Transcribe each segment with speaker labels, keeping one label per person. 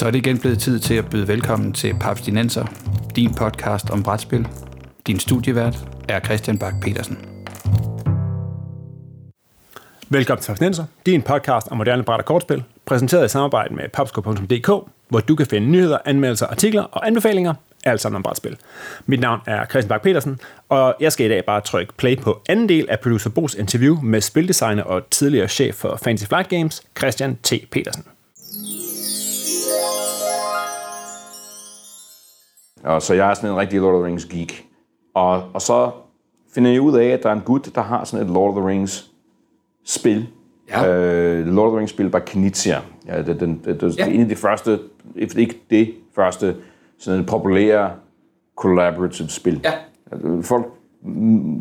Speaker 1: Så er det igen blevet tid til at byde velkommen til Papstinenser, din podcast om brætspil. Din studievært er Christian Bak petersen
Speaker 2: Velkommen til Papstinenser, din podcast om moderne bræt og kortspil, præsenteret i samarbejde med papsko.dk, hvor du kan finde nyheder, anmeldelser, artikler og anbefalinger, alt sammen om brætspil. Mit navn er Christian Bak petersen og jeg skal i dag bare trykke play på anden del af producer Bos interview med spildesigner og tidligere chef for Fantasy Flight Games, Christian T. Petersen.
Speaker 3: Og så jeg er sådan en rigtig Lord of the Rings geek. Og, og så finder jeg ud af, at der er en gut, der har sådan et Lord of the Rings spil.
Speaker 1: Ja.
Speaker 3: Øh, Lord of the Rings spil by Knizia. Ja, det, det, det, det, det
Speaker 1: Ja.
Speaker 3: er en af de første, if ikke det første, sådan et populære collaborative spil.
Speaker 1: Ja.
Speaker 3: Altså, Folk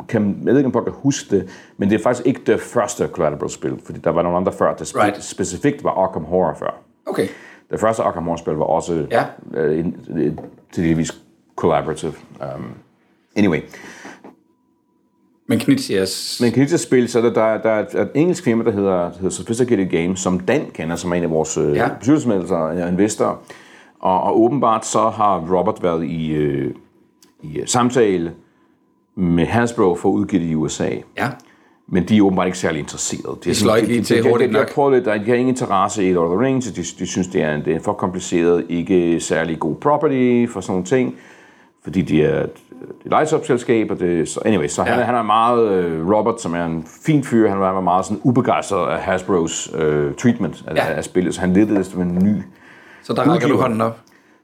Speaker 3: kan, jeg ved ikke, om folk kan huske det, men det er faktisk ikke det første collaborative spil, fordi der var nogle andre før. Det spe-
Speaker 1: Right.
Speaker 3: specifikt var Arkham Horror før.
Speaker 1: Okay.
Speaker 3: Det første Arkham Horror-spil var også
Speaker 1: Ja.
Speaker 3: øh, til delvis collaborative. Um, anyway,
Speaker 1: Men Knitsias...
Speaker 3: men Knizia-spil, så er der, der, der er et, engelsk firma, der hedder, der hedder Sophisticated Games, som Dan kender, som er en af vores
Speaker 1: Ja.
Speaker 3: ja. bestyrelsesmedlemmer og investorer. Og, og åbenbart så har Robert været i, øh, i øh, samtale med Hasbro for at udgive det i USA.
Speaker 1: Ja.
Speaker 3: Men de er åbenbart ikke særlig interesserede. De,
Speaker 1: slår ikke lige til hurtigt
Speaker 3: de, de,
Speaker 1: nok.
Speaker 3: de, prøvet lidt, de har ingen interesse i Lord of the Rings, de, de synes, det er, en, det er for kompliceret, ikke særlig god property for sådan nogle ting, fordi de er et, et lights-up-selskab, og det, så anyway, så ja. han, er, han er meget, øh, Robert, som er en fin fyr, han var meget sådan ubegejstret af Hasbros øh, treatment af,
Speaker 1: Ja.
Speaker 3: af spillet, så han ledte det som en ny
Speaker 1: Så der rækker du hånden op.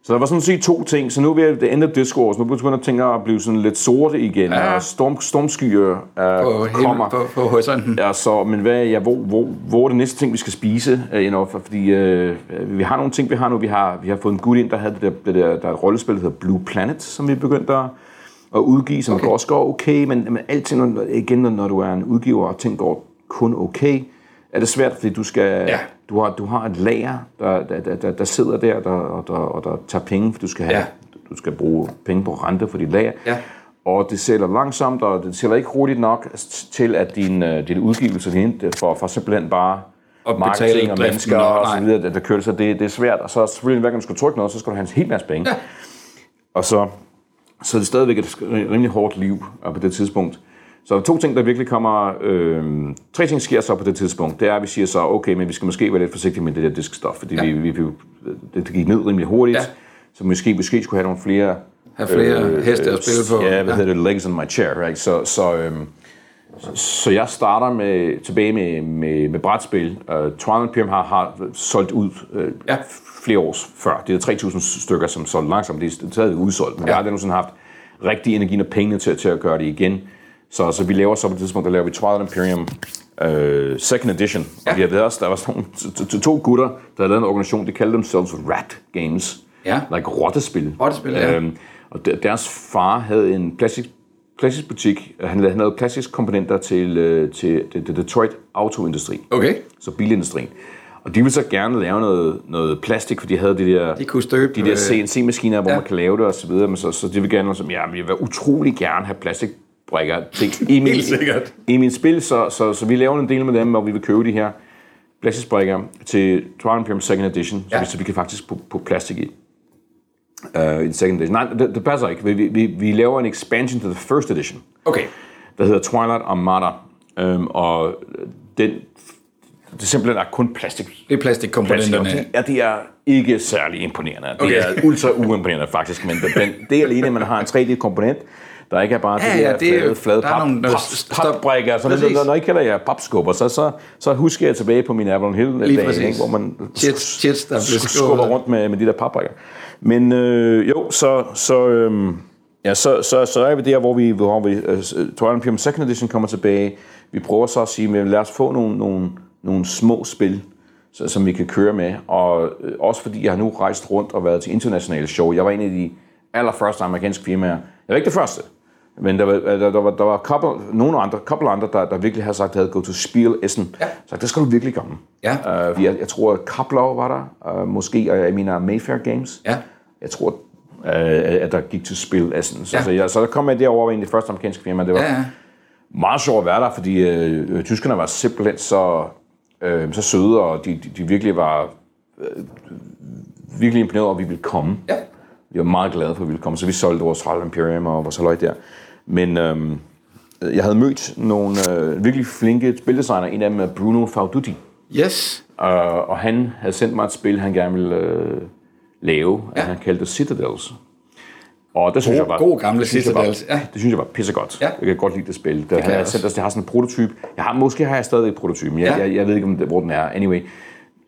Speaker 3: så der var sådan set to ting. Så nu er vi det af discourse. Nu begynder ting at blive sådan lidt sorte igen.
Speaker 1: Ja.
Speaker 3: Og storm, stormskyer uh,
Speaker 1: På,
Speaker 3: kommer.
Speaker 1: på, på horisonten.
Speaker 3: Ja, så, men hvad, ja, hvor, hvor, hvor er det næste ting, vi skal spise? Uh, you know, for, fordi uh, vi har nogle ting, vi har nu. Vi har, vi har fået en gut ind, der havde det der, det der, der er et rollespil, der hedder Blue Planet, som vi begyndte at, at udgive, som okay. også går okay, men, men alting, når- igen, når- når du er en udgiver, og ting går kun okay, er det svært, fordi du skal...
Speaker 1: Ja.
Speaker 3: Du har, du har et lager, der, der, der, der, der sidder der, der, og, der, og der tager penge, for du skal, have,
Speaker 1: Ja.
Speaker 3: du skal bruge penge på rente for dit lager.
Speaker 1: Ja.
Speaker 3: Og det sælger langsomt, og det sælger ikke hurtigt nok til, at din, øh, din udgivelse for, for simpelthen bare
Speaker 1: Og
Speaker 3: marketing og mennesker
Speaker 1: og-
Speaker 3: og så videre, der, der kører det, så det, det er svært. Og så selvfølgelig, hver gang du skal trykke noget, så skal du have en helt masse penge. Ja. Og så, så er det stadigvæk et rimelig hårdt liv på det tidspunkt. Så to ting, der virkelig kommer... Øh, tre ting sker så på det tidspunkt. Det er, at vi siger så, okay, men vi skal måske være lidt forsigtige med det der diskstof, fordi ja. vi, vi, vi, det gik ned rimelig hurtigt.
Speaker 1: Ja.
Speaker 3: Så måske, måske skulle have nogle flere...
Speaker 1: Have flere heste at spille på.
Speaker 3: Ja, hvad
Speaker 1: Ja.
Speaker 3: hedder det? Legs on my chair, right? Så, så, øhm, så, jeg starter med, tilbage med, med, med brætspil. Uh, Twilight Imperium har, har solgt ud uh,
Speaker 1: Ja.
Speaker 3: flere år før. Det er 3.000 stykker, som solgte langsomt. Det er stadig udsolgt, men ja. jeg har aldrig nogensinde haft rigtig energi og penge til, til at gøre det igen. Så, så vi laver så på det tidspunkt, der laver vi Twilight Imperium uh, second edition. Ja. Og vi har været også, der var sådan to, to, gutter, der havde lavet en organisation, de kaldte themselves Rat Games.
Speaker 1: Ja.
Speaker 3: Like rottespil.
Speaker 1: Rottespil, ja.
Speaker 3: Øhm, og der, deres far havde en plastik, plastisk butik. Han lavede, han lavede plastiske komponenter til, øh, til, til, til Detroit autoindustri.
Speaker 1: Okay.
Speaker 3: Så bilindustrien. Og de ville så gerne lave noget, noget plastik, for de havde de der,
Speaker 1: De kunne støbe...
Speaker 3: de der
Speaker 1: øh,
Speaker 3: CNC-maskiner, hvor
Speaker 1: ja.
Speaker 3: man kan lave det og så videre. Men så, så de vil gerne, som, ja, vi vil utrolig gerne have plastikbrikker til i min,
Speaker 1: Helt sikkert.
Speaker 3: i min spil. Så, så, så vi laver en del med dem, og vi vil købe de her plastikbrikker til Twilight Imperium Second Edition,
Speaker 1: Ja.
Speaker 3: så, vi, så vi kan faktisk putte putte plastik i. Uh, i den second edition. Nej, det, det passer ikke. Vi, vi, vi laver en expansion til the first edition,
Speaker 1: Okay.
Speaker 3: der hedder Twilight Armada. Um, og den, det er simpelthen er kun plastik.
Speaker 1: Det er
Speaker 3: plastik
Speaker 1: plastikkomponenterne.
Speaker 3: de, ja, de er ikke særlig imponerende. Det
Speaker 1: Okay.
Speaker 3: er ultra uimponerende faktisk, men den, det er alene, at man har en 3D-komponent, der ikke er bare
Speaker 1: Ja,
Speaker 3: de
Speaker 1: ja,
Speaker 3: der
Speaker 1: det er
Speaker 3: flade, flade
Speaker 1: der er
Speaker 3: pap,
Speaker 1: nogle, der
Speaker 3: pap, papbrikker. Så når, når I kalder jer papskubber, så, så, så husker jeg tilbage på min Avalon Hill
Speaker 1: Lige
Speaker 3: dag,
Speaker 1: præcis.
Speaker 3: ikke, hvor man
Speaker 1: Chits- chits, der
Speaker 3: skubber rundt med, med de der papbrikker. Men øh, jo, så, så, øh, ja, så, så, så er vi der, hvor vi, hvor vi uh, Twilight Imperium Second Edition kommer tilbage. Vi prøver så at sige, men lad os få nogle, nogle, nogle små spil, så, som vi kan køre med. Og øh, også fordi jeg har nu rejst rundt og været til internationale show. Jeg var en af de allerførste amerikanske firmaer. Jeg var ikke det første, men der var, der, der var, der var couple, nogle andre, couple andre, der, der virkelig havde sagt, at de havde gået til Spiel Essen.
Speaker 1: Ja.
Speaker 3: Så det skal du virkelig komme.
Speaker 1: Ja.
Speaker 3: Uh, jeg, jeg tror, at Kaplau var der, uh, måske, og jeg mener Mayfair Games.
Speaker 1: Ja.
Speaker 3: Jeg tror, uh, at der gik til Spil Essen. Så,
Speaker 1: Ja.
Speaker 3: så, jeg, så der kom jeg derover ind i det første amerikanske firma. Det var
Speaker 1: Ja, ja.
Speaker 3: meget sjovt at være der, fordi øh, tyskerne var simpelthen så, øh, så søde, og de, de, de virkelig var øh, virkelig imponeret over, at vi ville komme.
Speaker 1: Ja.
Speaker 3: Vi var meget glade for, at vi ville komme, så vi solgte vores Holland Imperium og vores halløj der. Men øhm, jeg havde mødt nogle øh, virkelig flinke spildesigner. En af dem er Bruno Fauduti.
Speaker 1: Yes.
Speaker 3: Uh, og han havde sendt mig et spil, han gerne ville øh, lave, ja. han kaldte Citadels. Og det synes
Speaker 1: God-
Speaker 3: jeg var,
Speaker 1: god gamle Citadels, ja.
Speaker 3: Det synes jeg var pissegodt.
Speaker 1: Ja.
Speaker 3: Jeg kan godt lide det spil. Det, det, han,
Speaker 1: jeg
Speaker 3: sendt det har sådan en prototype. Jeg har, måske har jeg stadig et prototype, men jeg,
Speaker 1: Ja.
Speaker 3: jeg, jeg ved ikke, om det, hvor den er. Anyway,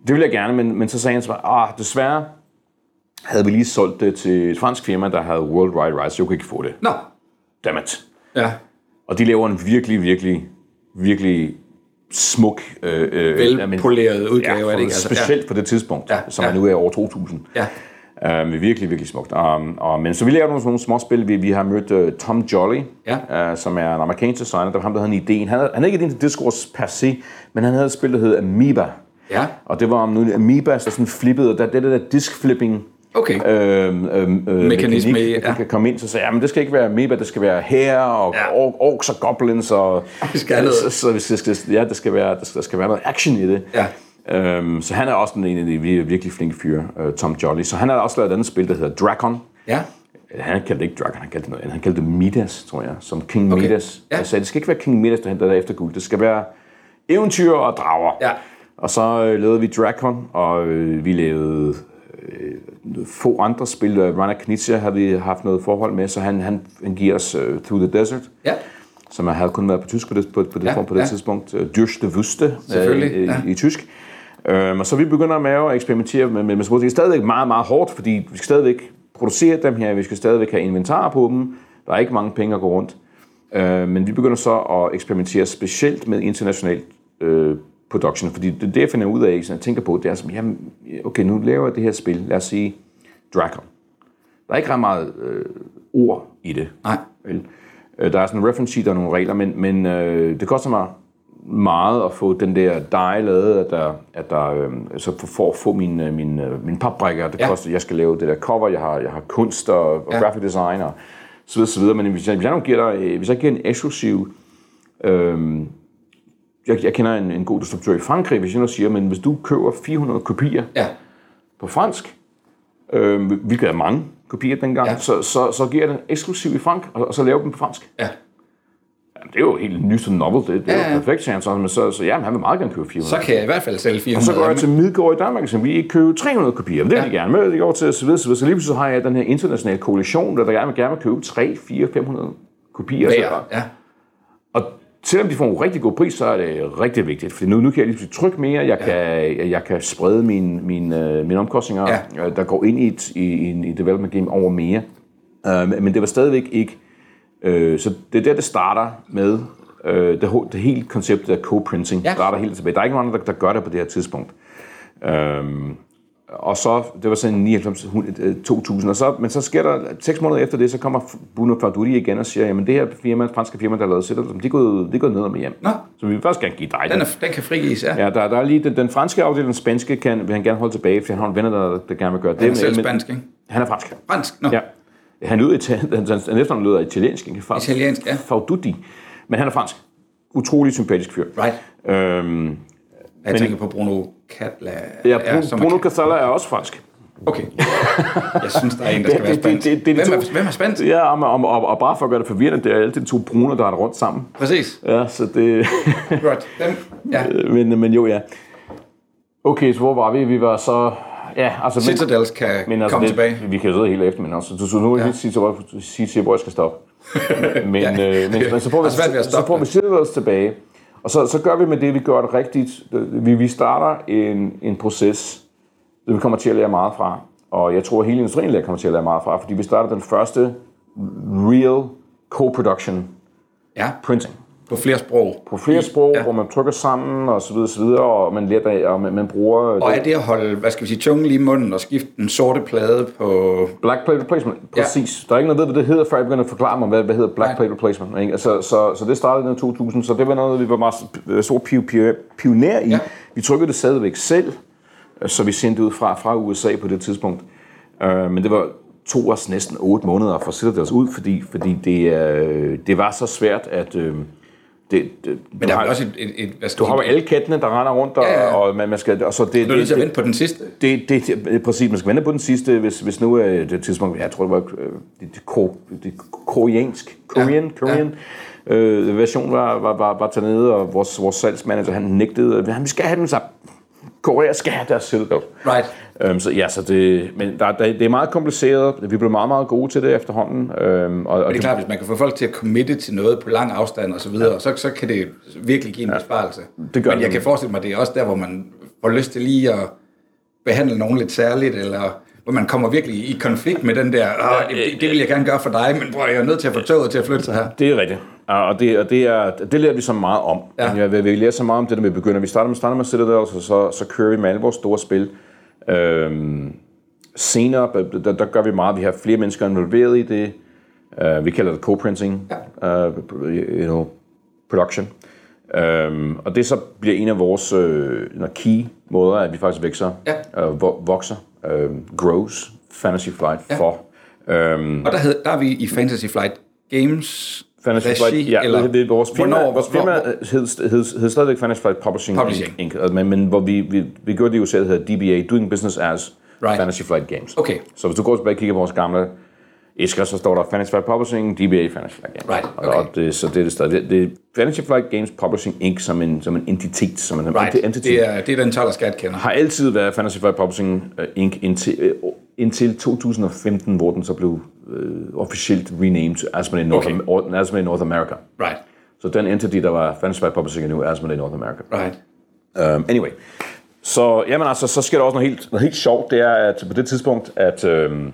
Speaker 3: det vil jeg gerne, men, men så sagde han så, ah, desværre havde vi lige solgt det til et fransk firma, der havde worldwide rights, så jeg kunne ikke få det.
Speaker 1: Nå.
Speaker 3: Dammit.
Speaker 1: Ja.
Speaker 3: Og de laver en virkelig, virkelig, virkelig smuk, øh, øh,
Speaker 1: Velpoleret udgave
Speaker 3: ja,
Speaker 1: af det, ikke? Altså,
Speaker 3: specielt på det tidspunkt,
Speaker 1: Ja,
Speaker 3: som
Speaker 1: ja.
Speaker 3: er nu er over 2000.
Speaker 1: Ja.
Speaker 3: Uh, virkelig, virkelig smukt. Um, og, men så vi laver nogle, nogle små spil. Vi, vi har mødt uh, Tom Jolly,
Speaker 1: Ja.
Speaker 3: uh, som er en amerikansk designer. Det var ham, der havde en idé. Han havde, han havde ikke idéen til Discourse per se, men han havde et spil, der hed Amoeba.
Speaker 1: Ja.
Speaker 3: Og det var om nu Amoeba, der sådan flippede, og der, det der disk-flipping
Speaker 1: Okay.
Speaker 3: øhm, øhm, øh,
Speaker 1: Mekanisme
Speaker 3: mekanik, ja.
Speaker 1: ja.
Speaker 3: kan komme ind, så sagde jeg, men det skal ikke være amoeba, det skal være her og
Speaker 1: Ja.
Speaker 3: ja. orks og goblins og
Speaker 1: Vi skal noget.
Speaker 3: så, så, så, så, ja, der skal være der skal, der skal være noget action i det.
Speaker 1: Ja.
Speaker 3: Øhm, så han er også en af de vir- virkelig flinke fyre, øh, Tom Jolly. Så han har også lavet et andet spil, der hedder Dragon.
Speaker 1: Ja.
Speaker 3: Han kaldte det ikke Dragon, han kaldte det noget andet. Han kaldte det Midas, tror jeg, som King
Speaker 1: Okay.
Speaker 3: Midas.
Speaker 1: Ja.
Speaker 3: Jeg sagde, det skal ikke være King Midas, der henter der efter guld. Det skal være eventyr og drager.
Speaker 1: Ja.
Speaker 3: Og så øh, lavede vi Dragon, og øh, vi lavede øh, få andre spil. Øh, Rana Knizia har vi haft noget forhold med, så han, han, han giver os øh, Through the Desert,
Speaker 1: Ja.
Speaker 3: som havde kun været på tysk på det, på, på det,
Speaker 1: Ja,
Speaker 3: ja, på det
Speaker 1: ja.
Speaker 3: tidspunkt. Øh, Durch de Wüste øh,
Speaker 1: ja.
Speaker 3: i, i tysk. Øhm, og så vi begynder med at eksperimentere med, med, med. Det er stadigvæk meget, meget hårdt, fordi vi skal stadigvæk producere dem her, vi skal stadigvæk have inventar på dem. Der er ikke mange penge at gå rundt. Øh, men vi begynder så at eksperimentere specielt med international øh, production, fordi det det, jeg finder ud af, så jeg tænker på, det er som, jamen, okay, nu laver jeg det her spil, lad os sige Dragon. Der er ikke ret meget øh, ord i det.
Speaker 1: Nej.
Speaker 3: Vel? Øh, Der er sådan en reference sheet og nogle regler, men, men øh, det koster mig meget at få den der dej lavet, at der, at der øh, så for, at få min, øh, min, øh, min papbrækker, det
Speaker 1: Ja.
Speaker 3: koster, jeg skal lave det der cover, jeg har, jeg har kunst og, og
Speaker 1: Ja.
Speaker 3: graphic design og så videre, så videre. Men hvis jeg, hvis jeg nu giver dig, øh, hvis jeg giver en eksklusiv, øh, jeg, jeg kender en, en god distributør i Frankrig, hvis jeg nu siger, men hvis du køber 400 kopier
Speaker 1: Ja.
Speaker 3: på fransk, øh, hvilket er mange kopier dengang,
Speaker 1: Ja.
Speaker 3: så, så, så giver den eksklusiv i frank, og, og så laver dem på fransk.
Speaker 1: Ja.
Speaker 3: Jamen, det er jo helt nyt som novel, det, det er
Speaker 1: Ja,
Speaker 3: ja,
Speaker 1: ja.
Speaker 3: jo perfekt, siger han så, men så, så jamen, han vil meget gerne købe 400.
Speaker 1: Så kan jeg i hvert fald sælge 400.
Speaker 3: og så går jeg til Midgård i Danmark, så vi ikke købe 300 kopier, men det vil
Speaker 1: Ja.
Speaker 3: de gerne med, det går til så videre, så videre. Så lige pludselig har jeg den her internationale koalition, der, der gerne vil gerne vil købe 3, 4, 500 kopier.
Speaker 1: Hver.
Speaker 3: Så,
Speaker 1: Ja.
Speaker 3: Selvom de får en rigtig god pris, så er det rigtig vigtigt, for nu, nu kan jeg lige trykke mere, jeg, kan, jeg, jeg kan sprede mine, mine, mine omkostninger,
Speaker 1: Ja.
Speaker 3: ja. der går ind i et i, i, i development game over mere. Uh, men det var stadigvæk ikke... Uh, så det er der, det starter med uh, det, det hele konceptet af co-printing.
Speaker 1: Ja.
Speaker 3: Ja. starter helt tilbage. Der er ikke nogen andre, der, der gør det på det her tidspunkt. Um, og så, det var sådan 99, hun- øh, 2000, og så, men så sker der, seks måneder efter det, så kommer Bruno Fardudi igen og siger, jamen det her firma, franske firma, der lavet Citadel, de er gået, de er gået ned og med hjem.
Speaker 1: Nå.
Speaker 3: Så vi vil først gerne give dig
Speaker 1: Den, er, den kan frigives, ja.
Speaker 3: Ja, der, der er lige den, den franske afdeling, den spanske kan, vil han gerne holde tilbage, for han har en venner, der, der gerne vil gøre det.
Speaker 1: Den er selv spansk, ikke?
Speaker 3: Han er fransk.
Speaker 1: Fransk? Nå.
Speaker 3: Ja. Han lyder han, han, han efternavn lyder italiensk, ikke? Fa-
Speaker 1: Italiensk, ja.
Speaker 3: Fauduti. Men han er fransk. Utrolig sympatisk fyr.
Speaker 1: Right.
Speaker 3: Øhm,
Speaker 1: Jeg tænker på Bruno Catla.
Speaker 3: ja, Bruno,
Speaker 1: som
Speaker 3: Bruno
Speaker 1: er-
Speaker 3: Casala er også fransk.
Speaker 1: Okay. Jeg synes, der er en, der skal være
Speaker 3: Det- det-
Speaker 1: spansk.
Speaker 3: det- det er de
Speaker 1: Hvem
Speaker 3: to.
Speaker 1: hvem er spansk?
Speaker 3: Ja, og, og, og, og bare for at gøre det forvirrende, det er altid to bruner, der er rundt sammen.
Speaker 1: Præcis.
Speaker 3: Ja, så det...
Speaker 1: Godt. Dem, ja.
Speaker 3: men, men jo, ja. Okay, så hvor var vi? Vi var så... Ja, altså... Men,
Speaker 1: Citadels kan
Speaker 3: men altså,
Speaker 1: komme
Speaker 3: det,
Speaker 1: tilbage.
Speaker 3: Vi kan sidde hele efter, men altså, så, nu jeg sige, så, sige til, hvor jeg skal stoppe. men,
Speaker 1: Ja.
Speaker 3: øh, men, men så får vi, så får vi. Citadels tilbage. Og så, så gør vi med det, vi gør det rigtigt. Vi, vi starter en, en proces, det vi kommer til at lære meget fra. Og jeg tror, at hele industrien kommer til at lære meget fra, fordi vi starter den første real co-production
Speaker 1: Ja,
Speaker 3: printing
Speaker 1: på flere sprog.
Speaker 3: på flere sprog,
Speaker 1: Ja.
Speaker 3: hvor man trykker sammen og så videre, så videre og man lærer det, og man, man bruger
Speaker 1: Og er det at holde, hvad skal vi sige, tungen lige i munden og skifte den sorte plade på...
Speaker 3: black plate replacement. Præcis. Ja. Der er ikke noget, ved, hvad det hedder, før jeg begynder at forklare mig, hvad, hvad hedder black
Speaker 1: Nej.
Speaker 3: plate replacement. Ikke? Altså, så, så det startede i 2000, så det var noget, vi var meget stor pioner i.
Speaker 1: Ja.
Speaker 3: Vi trykkede det stadigvæk selv, øh, så vi sendte ud fra, fra USA på det tidspunkt. Uh, men det var to os næsten otte måneder for at sætte os ud, fordi, fordi det, uh, det var så svært at... Uh, det, det,
Speaker 1: Men der er vel også et, et, et hvad skal
Speaker 3: du har jo alle kattene, der render rundt, og,
Speaker 1: Ja, ja.
Speaker 3: og man, man skal, og så det,
Speaker 1: Du er nødt til at vente på den sidste.
Speaker 3: det, det, det, det, præcis, man skal vente på den sidste, hvis, hvis nu er det tidspunkt, jeg tror det var øh, det, det, ko, det koreansk, korean,
Speaker 1: Ja,
Speaker 3: korean øh, version var, var, var, var nede, og vores, vores salgsmanager, han nægtede, han, vi skal have dem så Korea skal have deres seatbelt.
Speaker 1: Right.
Speaker 3: Øhm, så ja, så det, men der, der, det er meget kompliceret. Vi blev meget, meget gode til det efterhånden. Øhm, og, og
Speaker 1: Det er klart, hvis man kan få folk til at committe til noget på lang afstand og så videre, ja. så, så kan det virkelig give en ja. besparelse.
Speaker 3: det gør
Speaker 1: Men jeg
Speaker 3: det.
Speaker 1: kan forestille mig, det er også der, hvor man får lyst til lige at behandle nogen lidt særligt, eller hvor man kommer virkelig i konflikt med den der, Åh, det, det vil jeg gerne gøre for dig, men bror, jeg er nødt til at få toget til at flytte sig her.
Speaker 3: Det er rigtigt. Og det, og det, er, det lærer vi så meget om.
Speaker 1: Ja.
Speaker 3: Ja. Vi, vi lærer så meget om det, når vi begynder. Vi starter med, starter med Citadel, så, så, så kører vi med alle vores store spil. Øhm, senere, der, der gør vi meget. Vi har flere mennesker involveret i det. Uh, vi kalder det co-printing, ja. uh, you know, production. Um, og det så bliver en af vores uh, key måder, at vi faktisk vækser,
Speaker 1: Ja.
Speaker 3: vo- vokser, uh, grows Fantasy Flight ja. for. Um,
Speaker 1: Og der, hed, der er vi i Fantasy Flight Games
Speaker 3: Fantasy
Speaker 1: regi,
Speaker 3: Flight, ja,
Speaker 1: eller
Speaker 3: eller, det, vores firma,
Speaker 1: hvornår-
Speaker 3: vores firma hed, hed, hed stadigvæk Fantasy Flight Publishing,
Speaker 1: Publishing.
Speaker 3: Inc. Inc. Men, men hvor vi, vi, vi gjorde det USA, der hedder DBA, Doing Business as
Speaker 1: Right.
Speaker 3: Fantasy Flight Games.
Speaker 1: Okay.
Speaker 3: Så hvis du går tilbage og kigger på vores gamle æsker, så står der Fantasy Flight Publishing, DBA Fantasy Flight Games.
Speaker 1: Right, okay.
Speaker 3: Og det, så det er det stadig. Det, det Fantasy Flight Games Publishing Inc. som en, som en entitet, som en
Speaker 1: Right.
Speaker 3: entity.
Speaker 1: Det er, det er den 12 skat kender.
Speaker 3: har altid været Fantasy Flight Publishing uh, Inc. Indtil, uh, indtil 2015, hvor den så blev uh, officielt renamed til Asmodee North,
Speaker 1: Okay.
Speaker 3: okay. Asmodee North America.
Speaker 1: Right,
Speaker 3: Så den entity, der var Fantasy Flight Publishing, er nu Asmodee North America.
Speaker 1: right.
Speaker 3: Um, anyway. Så, jamen altså, så sker der også noget helt, noget helt sjovt. Det er, at på det tidspunkt, at øhm,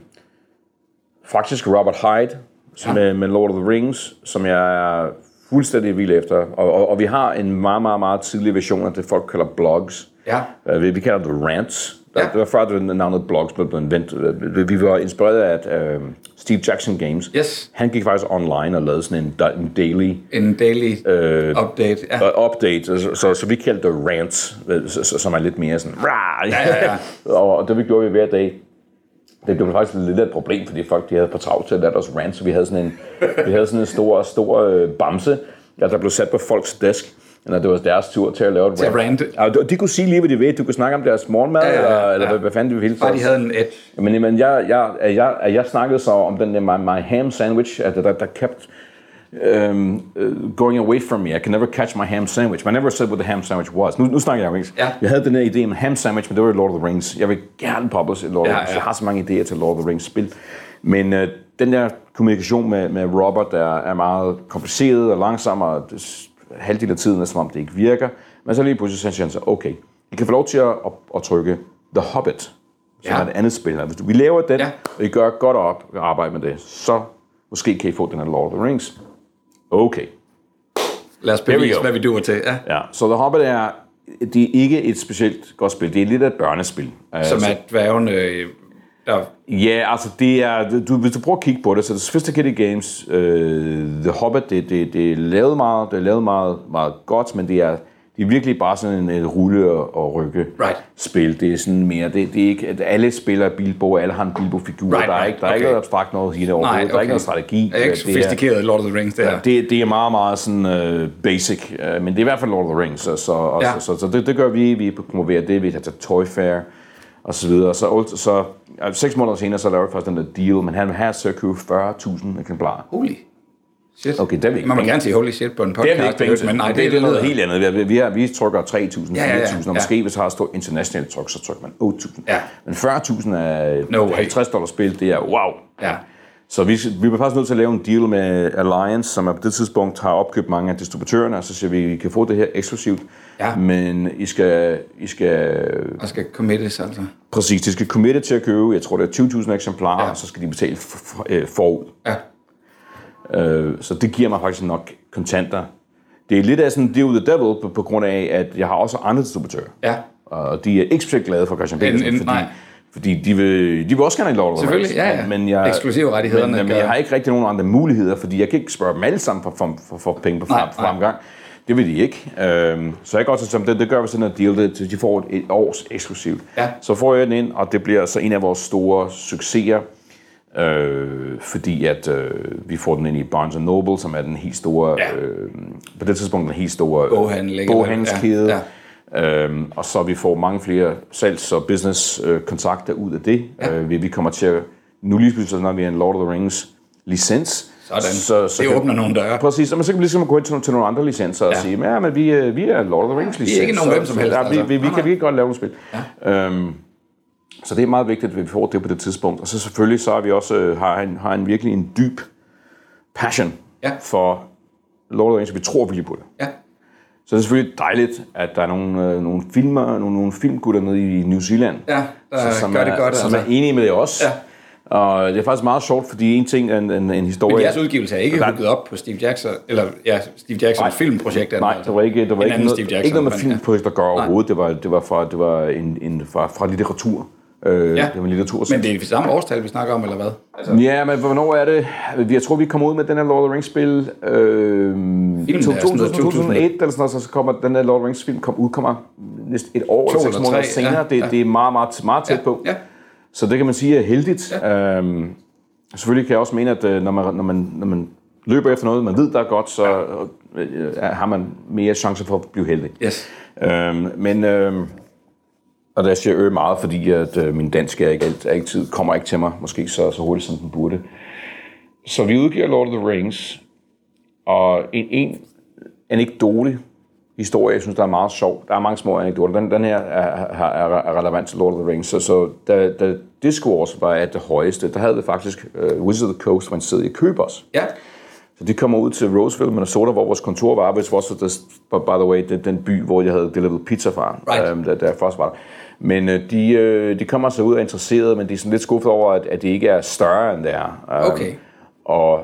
Speaker 3: faktisk Robert Hyde, som
Speaker 1: Ja.
Speaker 3: med, med Lord of the Rings, som jeg er fuldstændig vild efter. Og, og, og vi har en meget, meget, meget tidlig version af det, folk kalder blogs.
Speaker 1: Ja.
Speaker 3: Uh, vi, vi kalder det rants.
Speaker 1: Ja.
Speaker 3: Det var før, det navnet blogs blev inventet. Vi, var inspireret af uh, Steve Jackson Games.
Speaker 1: Yes.
Speaker 3: Han gik faktisk online og lavede sådan en, en daily
Speaker 1: En daily øh, update. Ja.
Speaker 3: uh, update, så, så, så vi kaldte det rants, øh, så- så- som er lidt mere sådan, Rah!
Speaker 1: Ja, ja, ja.
Speaker 3: og det vi gjorde vi hver dag, det blev faktisk lidt af et problem, fordi folk de havde for travlt til at lade os rant, så vi havde sådan en, vi havde sådan en stor, stor øh, bamse, der, der blev sat på folks desk, når det var deres tur til at lave et
Speaker 1: at rante.
Speaker 3: Ja, de- kunne sige lige, hvad de ved. Du kunne snakke om deres morgenmad,
Speaker 1: Ja, ja, ja,
Speaker 3: eller, eller
Speaker 1: ja.
Speaker 3: hvad, hvad fanden de ville.
Speaker 1: Bare de havde en edge.
Speaker 3: Men, men jeg, jeg, jeg, jeg, jeg snakkede så om den der my, my ham sandwich, at der, der kept um, uh, going away from me. I can never catch my ham sandwich. I never said what the ham sandwich was. Nu, nu snakker jeg engelsk.
Speaker 1: Ja.
Speaker 3: Jeg havde den her idé om ham sandwich, men det var i Lord of the Rings. Jeg vil gerne publish et Lord of
Speaker 1: Ja,
Speaker 3: the Rings.
Speaker 1: ja.
Speaker 3: Jeg har så mange idéer til Lord of the Rings spil. Men uh, den der kommunikation med, med Robert, der er meget kompliceret og langsom, og halvdelen af tiden er som om det ikke virker. Men så lige pludselig siger han så, okay, I kan få lov til at, at, at trykke The Hobbit, som
Speaker 1: Ja.
Speaker 3: er et andet spil. Hvis du- vi laver den,
Speaker 1: Ja.
Speaker 3: og I gør godt op og arbejder med det, så måske kan I få den her Lord of the Rings. Okay.
Speaker 1: Lad os bevise, hvad vi duer til. Ja.
Speaker 3: Ja, så The Hobbit er, det er ikke et specielt godt spil. Det er lidt af et børnespil.
Speaker 1: Som
Speaker 3: Altså,
Speaker 1: er dværgen, øh, der
Speaker 3: Ja, altså det er, du, hvis du prøver at kigge på det, så det er Sophisticated Games, øh, The Hobbit, det, det, det er lavet meget, det er lavet meget, meget godt, men det er, det er virkelig bare sådan en, en rulle og, og rykke
Speaker 1: Right.
Speaker 3: spil. Det er sådan mere, det, det er ikke, at alle spiller Bilbo, alle har en Bilbo-figur,
Speaker 1: Right,
Speaker 3: der er
Speaker 1: right,
Speaker 3: ikke, der er
Speaker 1: okay.
Speaker 3: ikke noget abstrakt noget i det overhovedet,
Speaker 1: Nej,
Speaker 3: der er ikke
Speaker 1: okay.
Speaker 3: noget strategi.
Speaker 1: er ikke
Speaker 3: Det
Speaker 1: sofistikeret Lord of the Rings, det her.
Speaker 3: det, det er meget, meget sådan uh, basic, uh, men det er i hvert fald Lord of the Rings, så, så,
Speaker 1: Ja.
Speaker 3: ja. så, så, så det, det gør vi, vi promoverer det, vi til Toy Fair og så videre. Så, så altså, seks måneder senere, så laver vi faktisk den der deal, men han vil have købe 40.000 eksemplarer.
Speaker 1: Holy shit.
Speaker 3: Okay, det er vi ikke
Speaker 1: Man må gerne sige holy shit på en
Speaker 3: Det
Speaker 1: podcast.
Speaker 3: er vi ikke penge
Speaker 1: men nej,
Speaker 3: det, det, er noget helt andet. Vi, vi, har, vi trykker 3.000, 4.000,
Speaker 1: Ja, ja, ja.
Speaker 3: og måske hvis har et stort internationalt tryk, så trykker man 8.000.
Speaker 1: Ja.
Speaker 3: Men 40.000 er
Speaker 1: No way.
Speaker 3: 50 dollars spil, det er wow.
Speaker 1: Ja.
Speaker 3: Så vi, vi var faktisk nødt til at lave en deal med Alliance, som er på det tidspunkt har opkøbt mange af distributørerne, og så siger vi, I kan få det her eksklusivt,
Speaker 1: Ja.
Speaker 3: men I skal, I skal
Speaker 1: Og skal committes, altså.
Speaker 3: præcis, de skal committe til at købe, jeg tror det er 20.000 eksemplarer,
Speaker 1: Ja.
Speaker 3: ja. og så skal de betale for, for, øh, forud.
Speaker 1: Ja.
Speaker 3: Øh, så det giver mig faktisk nok kontanter. Det er lidt af sådan deal with the devil, på, på grund af, at jeg har også andre distributører.
Speaker 1: Ja.
Speaker 3: Og de er ikke specielt glade for Christian
Speaker 1: En-
Speaker 3: Petersen,
Speaker 1: en-
Speaker 3: fordi,
Speaker 1: nej.
Speaker 3: fordi de vil, de vil også gerne have the
Speaker 1: Selvfølgelig, ja, ja.
Speaker 3: Men, jeg,
Speaker 1: Eksklusive rettighederne
Speaker 3: Men, men
Speaker 1: gør-
Speaker 3: jeg har ikke rigtig nogen andre muligheder, fordi jeg kan ikke spørge dem alle sammen for, for, for, for penge på
Speaker 1: Nej,
Speaker 3: frem,
Speaker 1: nej.
Speaker 3: fremgang. Det vil de ikke. Øhm, så jeg går til som det, det gør vi sådan en deal, det, til de får et, et års eksklusivt.
Speaker 1: Ja.
Speaker 3: Så får jeg den ind, og det bliver så en af vores store succeser. Øh, fordi at øh, vi får den ind i Barnes Noble, som er den helt store,
Speaker 1: Ja.
Speaker 3: øh, på det tidspunkt den helt store
Speaker 1: Boghandel, ikke?
Speaker 3: boghandelskæde.
Speaker 1: Ja,
Speaker 3: Øhm, og så vi får mange flere salgs- og business-kontakter ud af det.
Speaker 1: Ja.
Speaker 3: Øh, vi, vi kommer til at, nu lige pludselig, når vi er en Lord of the Rings licens,
Speaker 1: Sådan. Det åbner nogle døre.
Speaker 3: Præcis, og man så kan vi ligesom gå ind til, til nogle andre licenser og
Speaker 1: Ja.
Speaker 3: sige, ja, men vi, er- vi er Lord of the Rings licens.
Speaker 1: Vi er ikke nogen
Speaker 3: så-
Speaker 1: hvem som
Speaker 3: så-
Speaker 1: helst,
Speaker 3: Ja, vi,
Speaker 1: altså.
Speaker 3: vi, vi,
Speaker 1: Nej,
Speaker 3: kan, vi kan godt lave nogle spil. Ja. Øhm, så det er meget vigtigt, at vi får det på det tidspunkt. Og så selvfølgelig så har vi også øh, har en, har en virkelig en dyb passion
Speaker 1: Ja.
Speaker 3: for Lord of the Rings. Vi tror virkelig på det.
Speaker 1: Ja.
Speaker 3: Så det er selvfølgelig dejligt, at der er nogle, øh, nogle filmer, nogle, nogle filmgutter nede i New Zealand,
Speaker 1: Ja, der
Speaker 3: som,
Speaker 1: gør
Speaker 3: er,
Speaker 1: det godt.
Speaker 3: som
Speaker 1: altså.
Speaker 3: er enige med os.
Speaker 1: Ja.
Speaker 3: Og det er faktisk meget sjovt, fordi en ting er en, en, en historie...
Speaker 1: Men jeres udgivelse er ikke
Speaker 3: Der-
Speaker 1: hooket op på Steve Jackson, eller ja, Steve Jacksons
Speaker 3: Nej.
Speaker 1: filmprojekt.
Speaker 3: Nej,
Speaker 1: altså.
Speaker 3: det var ikke, det var ikke, noget,
Speaker 1: Steve Jackson,
Speaker 3: ikke noget med filmprojekt at gøre overhovedet. Det var, det var, fra, det var en, en, fra, fra litteratur. Øh,
Speaker 1: Ja.
Speaker 3: Det var litteratur.
Speaker 1: Men det er det samme årstal, vi snakker om, eller hvad? Altså,
Speaker 3: Ja, men hvornår er det? Jeg tror, vi kommer ud med den her Lord of the Rings-spil. Øh,
Speaker 1: sådan noget
Speaker 3: 2001 eller sådan noget, så kommer den her Lord of the Rings-film kom, udkommer næsten et år eller seks måneder senere.
Speaker 1: ja,
Speaker 3: det,
Speaker 1: ja.
Speaker 3: det er meget, meget, meget tæt på.
Speaker 1: ja.
Speaker 3: Så det kan man sige er heldigt. Ja. Øhm, selvfølgelig kan jeg også mene, at øh, når man, når, man, når man løber efter noget, man ved, der er godt, så øh, har man mere chance for at blive heldig.
Speaker 1: Yes.
Speaker 3: Øhm, men, øhm, og der siger jeg øh meget, fordi at, øh, min dansk er ikke alt, altid, kommer ikke til mig, måske så, så hurtigt, som den burde. Så vi udgiver Lord of the Rings, og en, en anekdote, historie, jeg synes, der er meget sjov. Der er mange små anekdoter. Den, den her er, er, er relevant til Lord of the Rings. Så, så da, da Discourse var at det højeste, der havde det faktisk uh, Wizard of the Coast, hvor man sidder i Købers.
Speaker 1: Ja.
Speaker 3: Så de kommer ud til Roseville, Minnesota, hvor vores kontor var, which was the, by the way, den, den by, hvor jeg havde delivered pizza fra,
Speaker 1: Right.
Speaker 3: øhm, da, da jeg først var der. Men øh, de, øh, de kommer så ud og er interesserede, men de er sådan lidt skuffet over, at, at det ikke er større, end det er. Øhm,
Speaker 1: Okay.
Speaker 3: Og,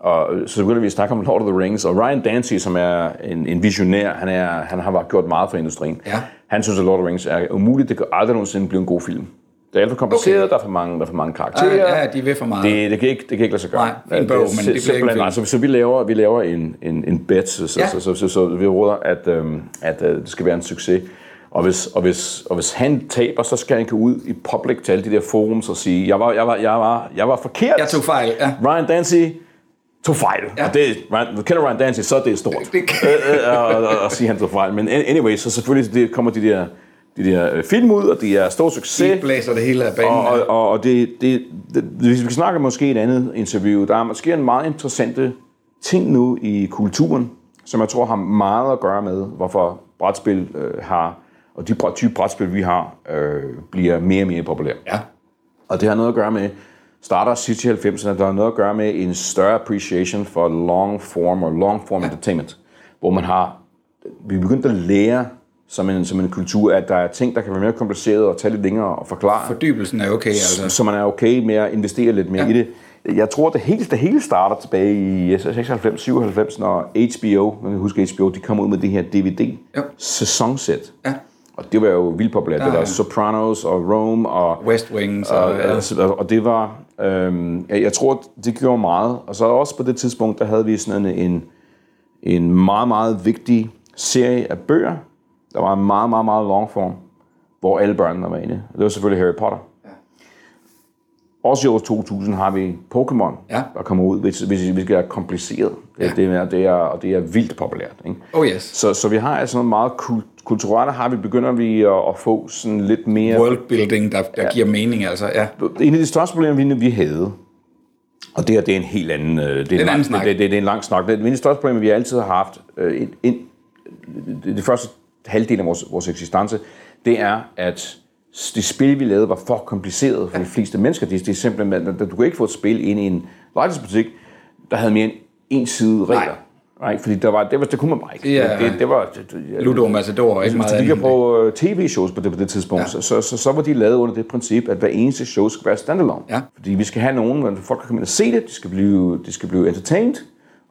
Speaker 3: og så begynder vi at snakke om Lord of the Rings, og Ryan Dancy, som er en, en visionær, han, er, han har gjort meget for industrien.
Speaker 1: Ja.
Speaker 3: Han synes, at Lord of the Rings er umuligt. Det kan aldrig nogensinde blive en god film. Det er alt for kompliceret,
Speaker 1: Okay.
Speaker 3: der er for mange, der er for mange karakterer.
Speaker 1: Ja, ja, de vil for meget.
Speaker 3: Det, det, kan ikke, det kan ikke lade sig gøre.
Speaker 1: Nej, fin bog,
Speaker 3: er
Speaker 1: men det bliver ikke en
Speaker 3: nej. Så, så vi laver, vi laver en, en, en bet, så, så,
Speaker 1: Ja.
Speaker 3: så, så, så, så vi råder, at, øhm, at øh, det skal være en succes. Og hvis, og, hvis, og hvis han taber, så skal han gå ud i public til alle de der forums og sige, jeg var, jeg var, jeg var, jeg var forkert.
Speaker 1: Jeg tog fejl, ja.
Speaker 3: Ryan Dancy tog fejl.
Speaker 1: Ja.
Speaker 3: Og det, Ryan, kender Ryan Dancy, så er det stort.
Speaker 1: Det-
Speaker 3: Øh, øh, og sige, han tog fejl. Men anyway, så selvfølgelig det kommer de der, de der øh, film ud, og de er stor succes.
Speaker 1: De blæser det hele af banen.
Speaker 3: Og, og, og, og det, det, det, hvis vi snakker måske et andet interview, der er måske en meget interessante ting nu i kulturen, som jeg tror har meget at gøre med, hvorfor brætspil øh, har, og de type brætspil, vi har, øh, bliver mere og mere populære.
Speaker 1: Ja.
Speaker 3: Og det har noget at gøre med, starter sidst i 90'erne, der har noget at gøre med en større appreciation for long form og long form ja. entertainment, hvor man har, vi er begyndt at lære som en, som en kultur, at der er ting, der kan være mere kompliceret og tage lidt længere og forklare,
Speaker 1: Fordybelsen er okay, altså.
Speaker 3: så man er okay med at investere lidt mere
Speaker 1: Ja.
Speaker 3: i det. Jeg tror, det hele, det hele starter tilbage i 96-97, når HBO, man kan huske HBO, de kom ud med det her. DVD-sæsonsæt.
Speaker 1: Ja.
Speaker 3: Og det var jo vildt populært.
Speaker 1: Ja,
Speaker 3: Det var
Speaker 1: ja.
Speaker 3: Sopranos og Rome og
Speaker 1: West Wings og,
Speaker 3: og,
Speaker 1: ja.
Speaker 3: og det var, øhm, jeg, jeg tror, det gjorde meget. Og så også på det tidspunkt, der havde vi sådan en, en, en meget, meget vigtig serie af bøger. Der var en meget, meget, meget long form, hvor alle børnene var inde. Og det var selvfølgelig Harry Potter. Også i år 2000 har vi Pokémon,
Speaker 1: Ja.
Speaker 3: der kommer ud, hvis, hvis, hvis det er kompliceret. Det,
Speaker 1: Ja.
Speaker 3: det, er, det, er, og det er vildt populært. Ikke?
Speaker 1: Oh yes.
Speaker 3: Så, så vi har altså noget meget kul- kulturelt, har vi, begynder vi at, at få sådan lidt mere...
Speaker 1: Worldbuilding, der, der ja. giver mening, altså. Ja.
Speaker 3: En af de største problemer, vi, vi havde, og det her, det er en helt anden... øh, Det er, en,
Speaker 1: anden
Speaker 3: lang,
Speaker 1: snak.
Speaker 3: det, det, det er en lang snak. Det er en af de største problemer, vi altid har haft, øh, en, en, det, det første halvdel af vores, vores eksistence, det er, at det spil, vi lavede, var for kompliceret for de fleste mennesker. Det, det er simpelthen, at du kan ikke få et spil ind i en legetøjsbutik, der havde mere end en side regler. Nej. Fordi der var, det, var, det kunne man bare ikke.
Speaker 1: Det er-
Speaker 3: det, det var, det, det,
Speaker 1: Ludo Matador, ikke
Speaker 3: hvis
Speaker 1: meget
Speaker 3: du kigger
Speaker 1: andet.
Speaker 3: på øh, tv-shows på det, på det tidspunkt, ja. så, så, så, så var de lavet under det princip, at hver eneste show skal være standalone.
Speaker 1: Ja.
Speaker 3: Fordi vi skal have nogen, hvor folk kan komme ind og se det, de skal blive, de skal blive entertained,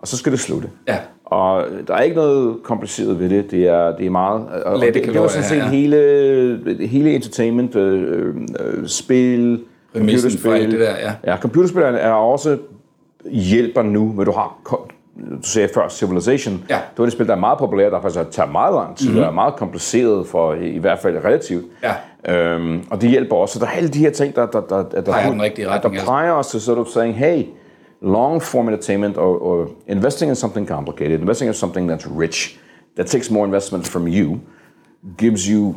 Speaker 3: og så skal det slutte.
Speaker 1: Ja.
Speaker 3: Og der er ikke noget kompliceret ved det. Det er, det er meget... Og
Speaker 1: Lette
Speaker 3: det, det var sådan set
Speaker 1: kalorier, ja.
Speaker 3: hele, hele entertainment, øh, øh, spil,
Speaker 1: alt det der, ja.
Speaker 3: Ja, computerspillerne er også hjælper nu, men du har... Du sagde før Civilization.
Speaker 1: Ja.
Speaker 3: Det var det spil, der er meget populært, der faktisk tager meget lang tid, mm-hmm. og er meget kompliceret for, i, hvert fald relativt.
Speaker 1: Ja.
Speaker 3: Øhm, og det hjælper også. Så der er alle de her ting, der, der, der, der,
Speaker 1: Peger den rigtige retning,
Speaker 3: der
Speaker 1: altså.
Speaker 3: peger os til sort of saying, hey, long form entertainment or, or investing in something complicated, investing in something that's rich, that takes more investment from you, gives you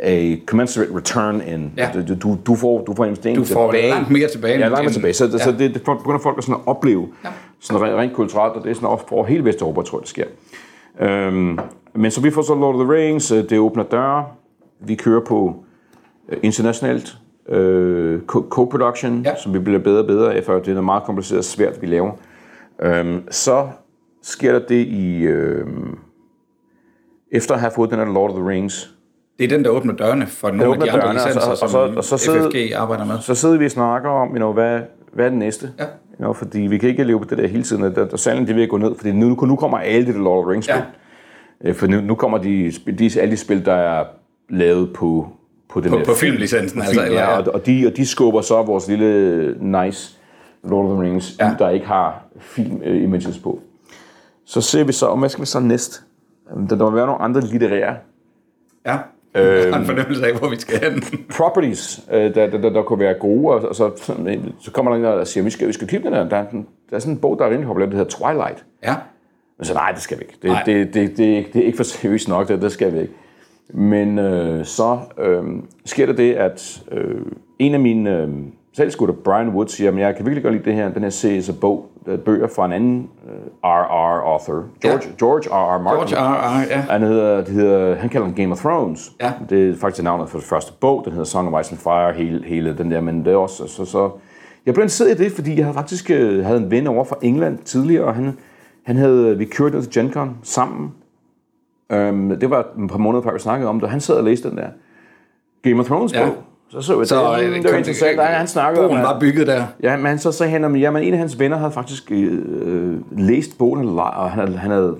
Speaker 3: a commensurate return in,
Speaker 1: Ja.
Speaker 3: du, du, du, får, du får investeringen
Speaker 1: Du får
Speaker 3: tilbage.
Speaker 1: langt mere tilbage,
Speaker 3: Ja, langt mere tilbage. Så, ja. så det, det begynder folk at, sådan at opleve, ja. sådan rent, rent kulturelt, og det er sådan også for hele Vesteuropa, tror jeg, det sker. Øhm, men så vi får så Lord of the Rings, øh, det åbner døre, vi kører på øh, internationalt øh, co- co-production,
Speaker 1: Ja.
Speaker 3: som vi bliver bedre og bedre for det er noget meget kompliceret og svært, vi laver. Øhm, så sker der det i... Øh, efter at have fået den her Lord of the Rings,
Speaker 1: Det er den, der åbner dørene for nogle af de andre
Speaker 3: dørene, og så-
Speaker 1: licenser,
Speaker 3: og så-
Speaker 1: som
Speaker 3: og så sidder-
Speaker 1: FFG arbejder med.
Speaker 3: så sidder vi og snakker om, you know, hvad, hvad er det næste?
Speaker 1: Ja.
Speaker 3: You know, fordi vi kan ikke leve på det der hele tiden, der, der salen det vil gå ned, fordi nu, nu kommer alle de der Lord of the Rings spil.
Speaker 1: Ja.
Speaker 3: Øh, For nu, nu kommer de, de, alle de spil, der er lavet på, på den
Speaker 1: På- på filmlicensen,
Speaker 3: på
Speaker 1: altså,
Speaker 3: film,
Speaker 1: eller-
Speaker 3: ja,
Speaker 1: ja.
Speaker 3: og, de, og de skubber så vores lille nice Lord of the Rings, ja. Der ikke har film-images på. Så ser vi så, og hvad skal vi så næst? Øhm, Der, der må være nogle andre litterære
Speaker 1: Ja. Jeg har en fornemmelse af, hvor vi skal hen.
Speaker 3: properties, øh, der, der, der, der kunne være gode, og, og så, så kommer der en, der siger, vi skal, vi skal købe den der. Der, er der er sådan en bog, der er rimelig populær, der hedder Twilight.
Speaker 1: Ja.
Speaker 3: Men så nej, det skal vi ikke. Det,
Speaker 1: Nej.
Speaker 3: det, det, det, det er ikke for seriøst nok, det, det skal vi ikke. Men øh, så øh, sker der det, at øh, en af mine øh, salgsgutter, Brian Wood, siger, at jeg kan virkelig godt lide det her, den her serie af bog, øh, bøger fra en anden øh, R.R. author, George,
Speaker 1: Ja.
Speaker 3: George R.R. Martin.
Speaker 1: George R. R. Ja.
Speaker 3: Han, hedder, det hedder, han kalder den Game of Thrones.
Speaker 1: Ja.
Speaker 3: Det er faktisk navnet for det første bog. Den hedder Song of Ice and Fire, hele, hele den der. Men det er også... Så, så, jeg blev interesseret i det, fordi jeg havde faktisk øh, havde en ven over fra England tidligere, og han, han havde, vi kørte ned til Gen Con sammen. Øhm, det var et par måneder før, vi snakkede om det, han sad og læste den der Game of Thrones bog.
Speaker 1: Ja.
Speaker 3: Så så jeg,
Speaker 1: Så
Speaker 3: det,
Speaker 1: øh,
Speaker 3: det, var interessant. Der, han snakkede om,
Speaker 1: broen
Speaker 3: at-
Speaker 1: var bygget der.
Speaker 3: Ja, men så sagde han, at jamen, en af hans venner havde faktisk øh, læst bogen, og han havde, han, havde,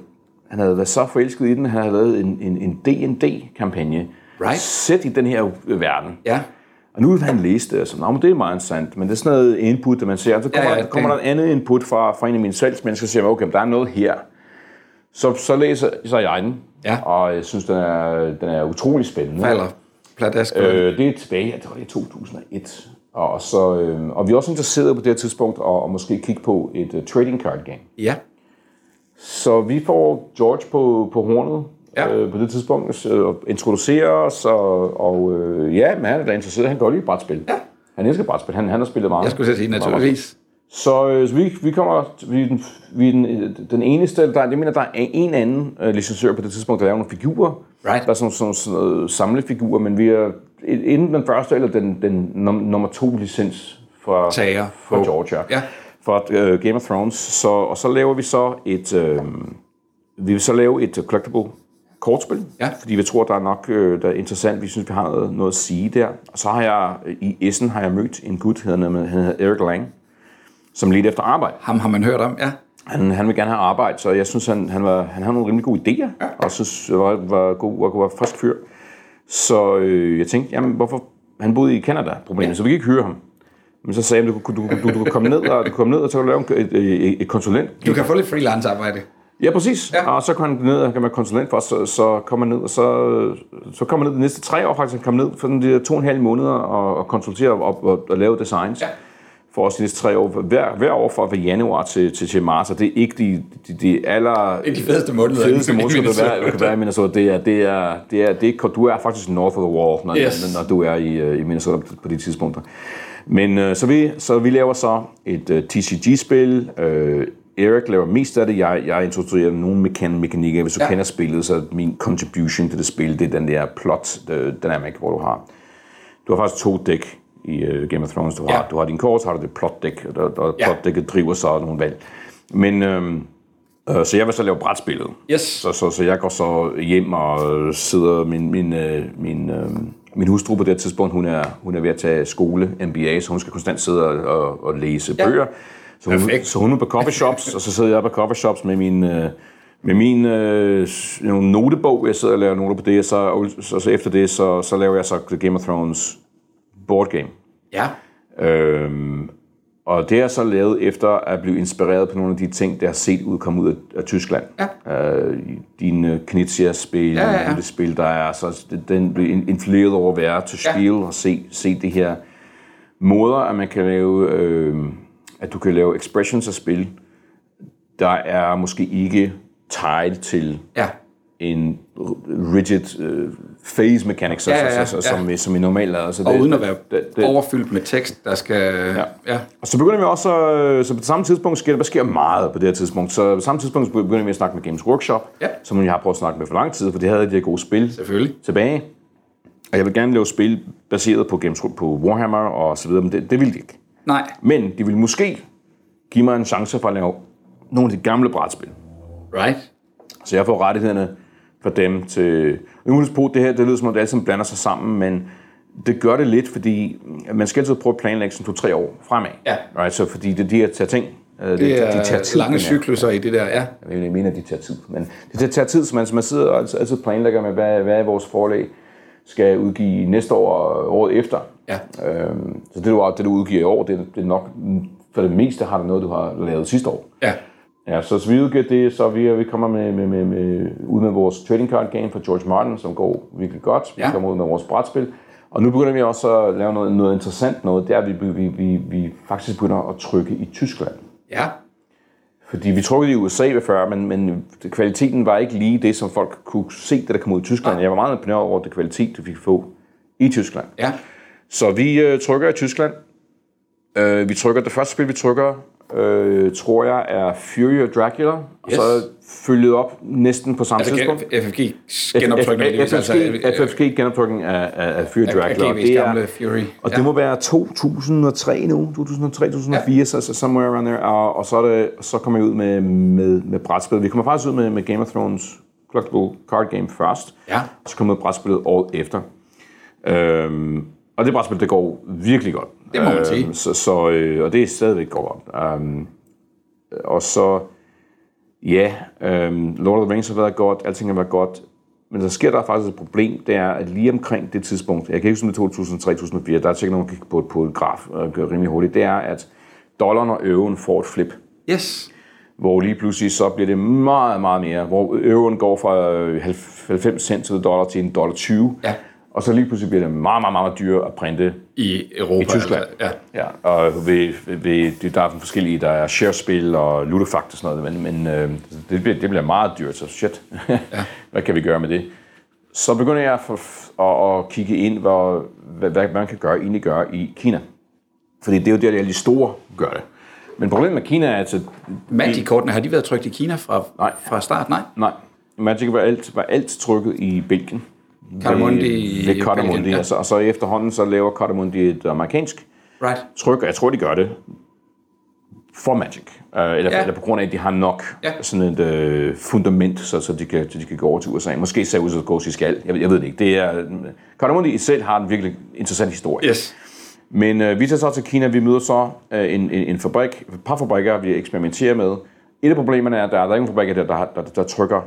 Speaker 3: han havde været så forelsket i den, han havde lavet en, en, en D&D-kampagne.
Speaker 1: Right.
Speaker 3: Sæt i den her øh, verden.
Speaker 1: Ja.
Speaker 3: Og nu vil han læse det, og så, men det er meget interessant, men det er sådan noget input, der man ser. Så kommer,
Speaker 1: Ja,
Speaker 3: ja,
Speaker 1: ja,
Speaker 3: kommer der et andet input fra, fra en af mine salgsmennesker, og siger, okay, der er noget her. Så, så læser så jeg den,
Speaker 1: Ja.
Speaker 3: og jeg synes, den er, den er utrolig spændende.
Speaker 1: Falder pladask.
Speaker 3: Øh, det er tilbage, jeg tror det er 2001. Og, så, øh, og vi er også interesseret på det her tidspunkt at, at måske kigge på et uh, trading card game.
Speaker 1: Ja.
Speaker 3: Så vi får George på, på hornet
Speaker 1: Ja.
Speaker 3: øh, på det tidspunkt øh, og introducerer os, og, og øh, ja, men han er da interesseret. Han godt lide brætspil.
Speaker 1: Ja.
Speaker 3: Han elsker brætspil. Han, han har spillet meget.
Speaker 1: Jeg skulle sige, naturligvis.
Speaker 3: Så, øh, så vi, vi kommer, vi er den, vi er den, den eneste, der, jeg mener, der er en anden øh, licensør på det tidspunkt, der laver nogle figurer.
Speaker 1: Right.
Speaker 3: Der er sådan, sådan, sådan noget samlefigurer, men vi er enten den første eller den, den num, nummer to licens for,
Speaker 1: Tager
Speaker 3: for
Speaker 1: på.
Speaker 3: Georgia.
Speaker 1: Ja.
Speaker 3: For øh, Game of Thrones. Så, og så laver vi så et, øh, vi vil så lave et øh, collectible kortspil,
Speaker 1: Ja.
Speaker 3: fordi vi tror, der er nok øh, der er interessant. Vi synes, vi har noget, noget at sige der. Og så har jeg, øh, i Essen har jeg mødt en gut, han hedder, han hedder Eric Lang, som lidt efter arbejde.
Speaker 1: Ham har man hørt om, ja.
Speaker 3: Han, han vil gerne have arbejde, så jeg synes, han, han, var, han havde nogle rimelig gode idéer, ja. og synes, det var, var god, var, var frisk fyr. Så øh, jeg tænkte, jamen, hvorfor... Han boede i Canada, problemet, ja. så vi kan ikke hyre ham. Men så sagde han, du, du, du, du, du kan komme ned, og du kan komme ned, og så kan du lave en- et, et, et konsulent.
Speaker 1: Du kan få lidt freelance arbejde.
Speaker 3: Ja, præcis.
Speaker 1: Ja.
Speaker 3: Og så kom han ned og kan være konsulent for os, så, så kommer han ned, og så, så kommer han ned de næste tre år faktisk, han kom ned for sådan de to og en halv måneder og, og konsultere og, og, og lave designs.
Speaker 1: Ja.
Speaker 3: For os de næste tre år. Hver, hver år fra, fra januar til, til, til marts, og det er ikke de, de, de aller
Speaker 1: er de fedeste måneder.
Speaker 3: fedeste måneder, der kan være, der kan være i Minnesota. Det er, det er, det er, det er, du er faktisk north of the wall, når,
Speaker 1: Yes.
Speaker 3: når du er i, øh, i Minnesota på de tidspunkter. Men øh, så, vi, så vi laver så et uh, TCG-spil. Øh, Erik laver mest af det. Jeg, jeg introducerer nogle mekan mekanikker. Hvis du
Speaker 1: ja.
Speaker 3: kender spillet, så min contribution til det spil, det er den der plot øh, dynamic, hvor du har du har faktisk to dæk i uh, Game of Thrones. Du har,
Speaker 1: Ja.
Speaker 3: du har din kort, så har du det plot dæk, og, der, og
Speaker 1: Ja.
Speaker 3: plot dækket driver så nogle valg. Men øhm, øh, så jeg vil så lave brætspillet.
Speaker 1: Yes.
Speaker 3: Så, så, så jeg går så hjem og øh, sidder min min øh, min øh, min hustru på det tidspunkt, hun er hun er ved at tage skole MBA, så hun skal konstant sidde og, og, og læse
Speaker 1: Ja.
Speaker 3: bøger. Så hun,
Speaker 1: Perfekt.
Speaker 3: så hun er på coffee shops, og så sidder jeg på coffee shops med min øh, med min øh, notebog, jeg sidder og laver noter på det, og så, så, så efter det, så, så laver jeg så Game of Thrones board game.
Speaker 1: Ja.
Speaker 3: Øhm, og det er så lavet efter at blive inspireret på nogle af de ting, der har set udkomme ud af, af Tyskland.
Speaker 1: Ja.
Speaker 3: Øh, dine Knizia-spil,
Speaker 1: Ja, ja, ja.
Speaker 3: det spil, der er, så den blev in- influeret over at være til
Speaker 1: Ja.
Speaker 3: spil og se, se det her måder, at man kan lave, øh, at du kan lave expressions af spil, der er måske ikke tied til
Speaker 1: Ja.
Speaker 3: En rigid øh, phase mechanics,
Speaker 1: Ja, ja, ja,
Speaker 3: så, så, som,
Speaker 1: ja.
Speaker 3: vi, som vi normalt laver. Så
Speaker 1: Og uden at være
Speaker 3: det, det,
Speaker 1: overfyldt med tekst, der skal... Ja. ja.
Speaker 3: og så begynder vi også, så på det samme tidspunkt sker der sker meget på det her tidspunkt. Så på samme tidspunkt begynder vi at snakke med Games Workshop,
Speaker 1: Ja.
Speaker 3: som jeg har prøvet at snakke med for lang tid, for det havde de her gode spil
Speaker 1: Selvfølgelig.
Speaker 3: tilbage. Og jeg vil gerne lave spil baseret på, Games, på Warhammer og så videre, men det, det ville de ikke.
Speaker 1: Nej.
Speaker 3: Men de ville måske give mig en chance for at lave nogle af de gamle brætspil.
Speaker 1: Right.
Speaker 3: Så jeg får rettighederne for dem til... På, det her, det lyder som om det alt sammen blander sig sammen, men det gør det lidt, fordi man skal altid prøve at planlægge sådan to-tre år fremad.
Speaker 1: Ja.
Speaker 3: Right? Så fordi det, de her tager ting, øh, det,
Speaker 1: Det er
Speaker 3: de tager tid.
Speaker 1: lange cykluser i det der, ja.
Speaker 3: Jeg mener, de tager tid. Men det tager tid, så man, så man sidder og altid, altid planlægger med, hvad, hvad er vores forlag skal udgive næste år og året efter.
Speaker 1: Ja.
Speaker 3: Øhm, så det du, det, du udgiver i år, det, det er nok for det meste har det noget, du har lavet sidste år.
Speaker 1: Ja.
Speaker 3: Ja, så, vi udgiver det, så vi, vi kommer med, med, med, med, ud med vores trading card game fra George Martin, som går virkelig godt. Vi
Speaker 1: Ja.
Speaker 3: kommer ud med vores brætspil. Og nu begynder vi også at lave noget, noget interessant noget. Det er, at vi, vi, vi, vi faktisk begynder at trykke i Tyskland.
Speaker 1: Ja.
Speaker 3: Fordi vi trykkede i USA før, men, men kvaliteten var ikke lige det, som folk kunne se, det der kom ud i Tyskland. Jeg var meget imponeret over det kvalitet, du fik få i Tyskland.
Speaker 1: Ja.
Speaker 3: Så vi øh, trykker i Tyskland. Øh, vi trykker, det første spil, vi trykker, øh, tror jeg, er Fury of Dracula. Og
Speaker 1: Yes.
Speaker 3: så følget op næsten på samme
Speaker 1: Altså
Speaker 3: tidspunkt.
Speaker 1: FFG genoptrykning. altså,
Speaker 3: FFG genoptrykning af, af, af Fury Dracula. og det er-
Speaker 1: Fury.
Speaker 3: og det må være 2003 nu, 2003, 2004, ja. så, så somewhere around there. Og, og så, er det, så kommer vi ud med, med, med brætspil. Vi kommer faktisk ud med, med Game of Thrones Collectible Card Game først.
Speaker 1: Ja.
Speaker 3: Og så kommer brætspillet året efter. Øhm, og det brætspil, det går virkelig godt.
Speaker 1: Det må man sige.
Speaker 3: Øhm, så, så, øh, og det er stadigvæk godt. Øhm, og så, ja, øhm, Lord of the Rings har været godt, alting har været godt. Men der sker der faktisk et problem, det er, at lige omkring det tidspunkt, jeg kan ikke huske, om det er 2003-2004, der er sikkert nogen, der kigger på, på et graf og gør rimelig hurtigt, det er, at dollaren og euroen får et flip
Speaker 1: Yes.
Speaker 3: hvor lige pludselig så bliver det meget, meget mere, hvor euroen går fra øh, 90 cent til dollar til en dollar 20,
Speaker 1: Ja.
Speaker 3: Og så lige pludselig bliver det meget, meget, meget dyrere at printe
Speaker 1: I Europa.
Speaker 3: i Tyskland.
Speaker 1: Altså, ja.
Speaker 3: ja og ved, ved, der er forskellige, der er share-spil og ludofact og sådan noget, men, men øh, det, bliver, det bliver meget dyrt, så shit, ja. hvad kan vi gøre med det? Så begynder jeg for, at, at kigge ind, hvor, hvad, hvad man kan gøre, egentlig gøre i Kina. Fordi det er jo der, alle de store gør det. Men problemet med Kina er, at
Speaker 1: Magic-kortene, har de været trykt i Kina fra,
Speaker 3: Nej.
Speaker 1: fra start? Nej.
Speaker 3: Nej, Magic var alt, var alt trykket i Belgien.
Speaker 1: Cardamundi
Speaker 3: Ved, ved Cardamundi,
Speaker 1: ja.
Speaker 3: altså, og så efterhånden så laver Cardamundi et amerikansk
Speaker 1: Right.
Speaker 3: tryk, og jeg tror, de gør det for Magic. Uh, eller,
Speaker 1: Ja.
Speaker 3: eller på grund af, at de har nok
Speaker 1: Ja.
Speaker 3: sådan et uh, fundament, så, så, de kan, de kan gå over til USA. Måske ser ud til at gå til skal. Jeg, ved- jeg ved det ikke. Det er, Cardamundi selv har en virkelig interessant historie.
Speaker 1: Yes.
Speaker 3: Men øh, vi tager så til Kina, vi møder så øh, en, en, en fabrik, et par fabrikker, vi eksperimenterer med. Et af problemerne er, at der, er- der er ikke nogen fabrikker, der, der, der, der trykker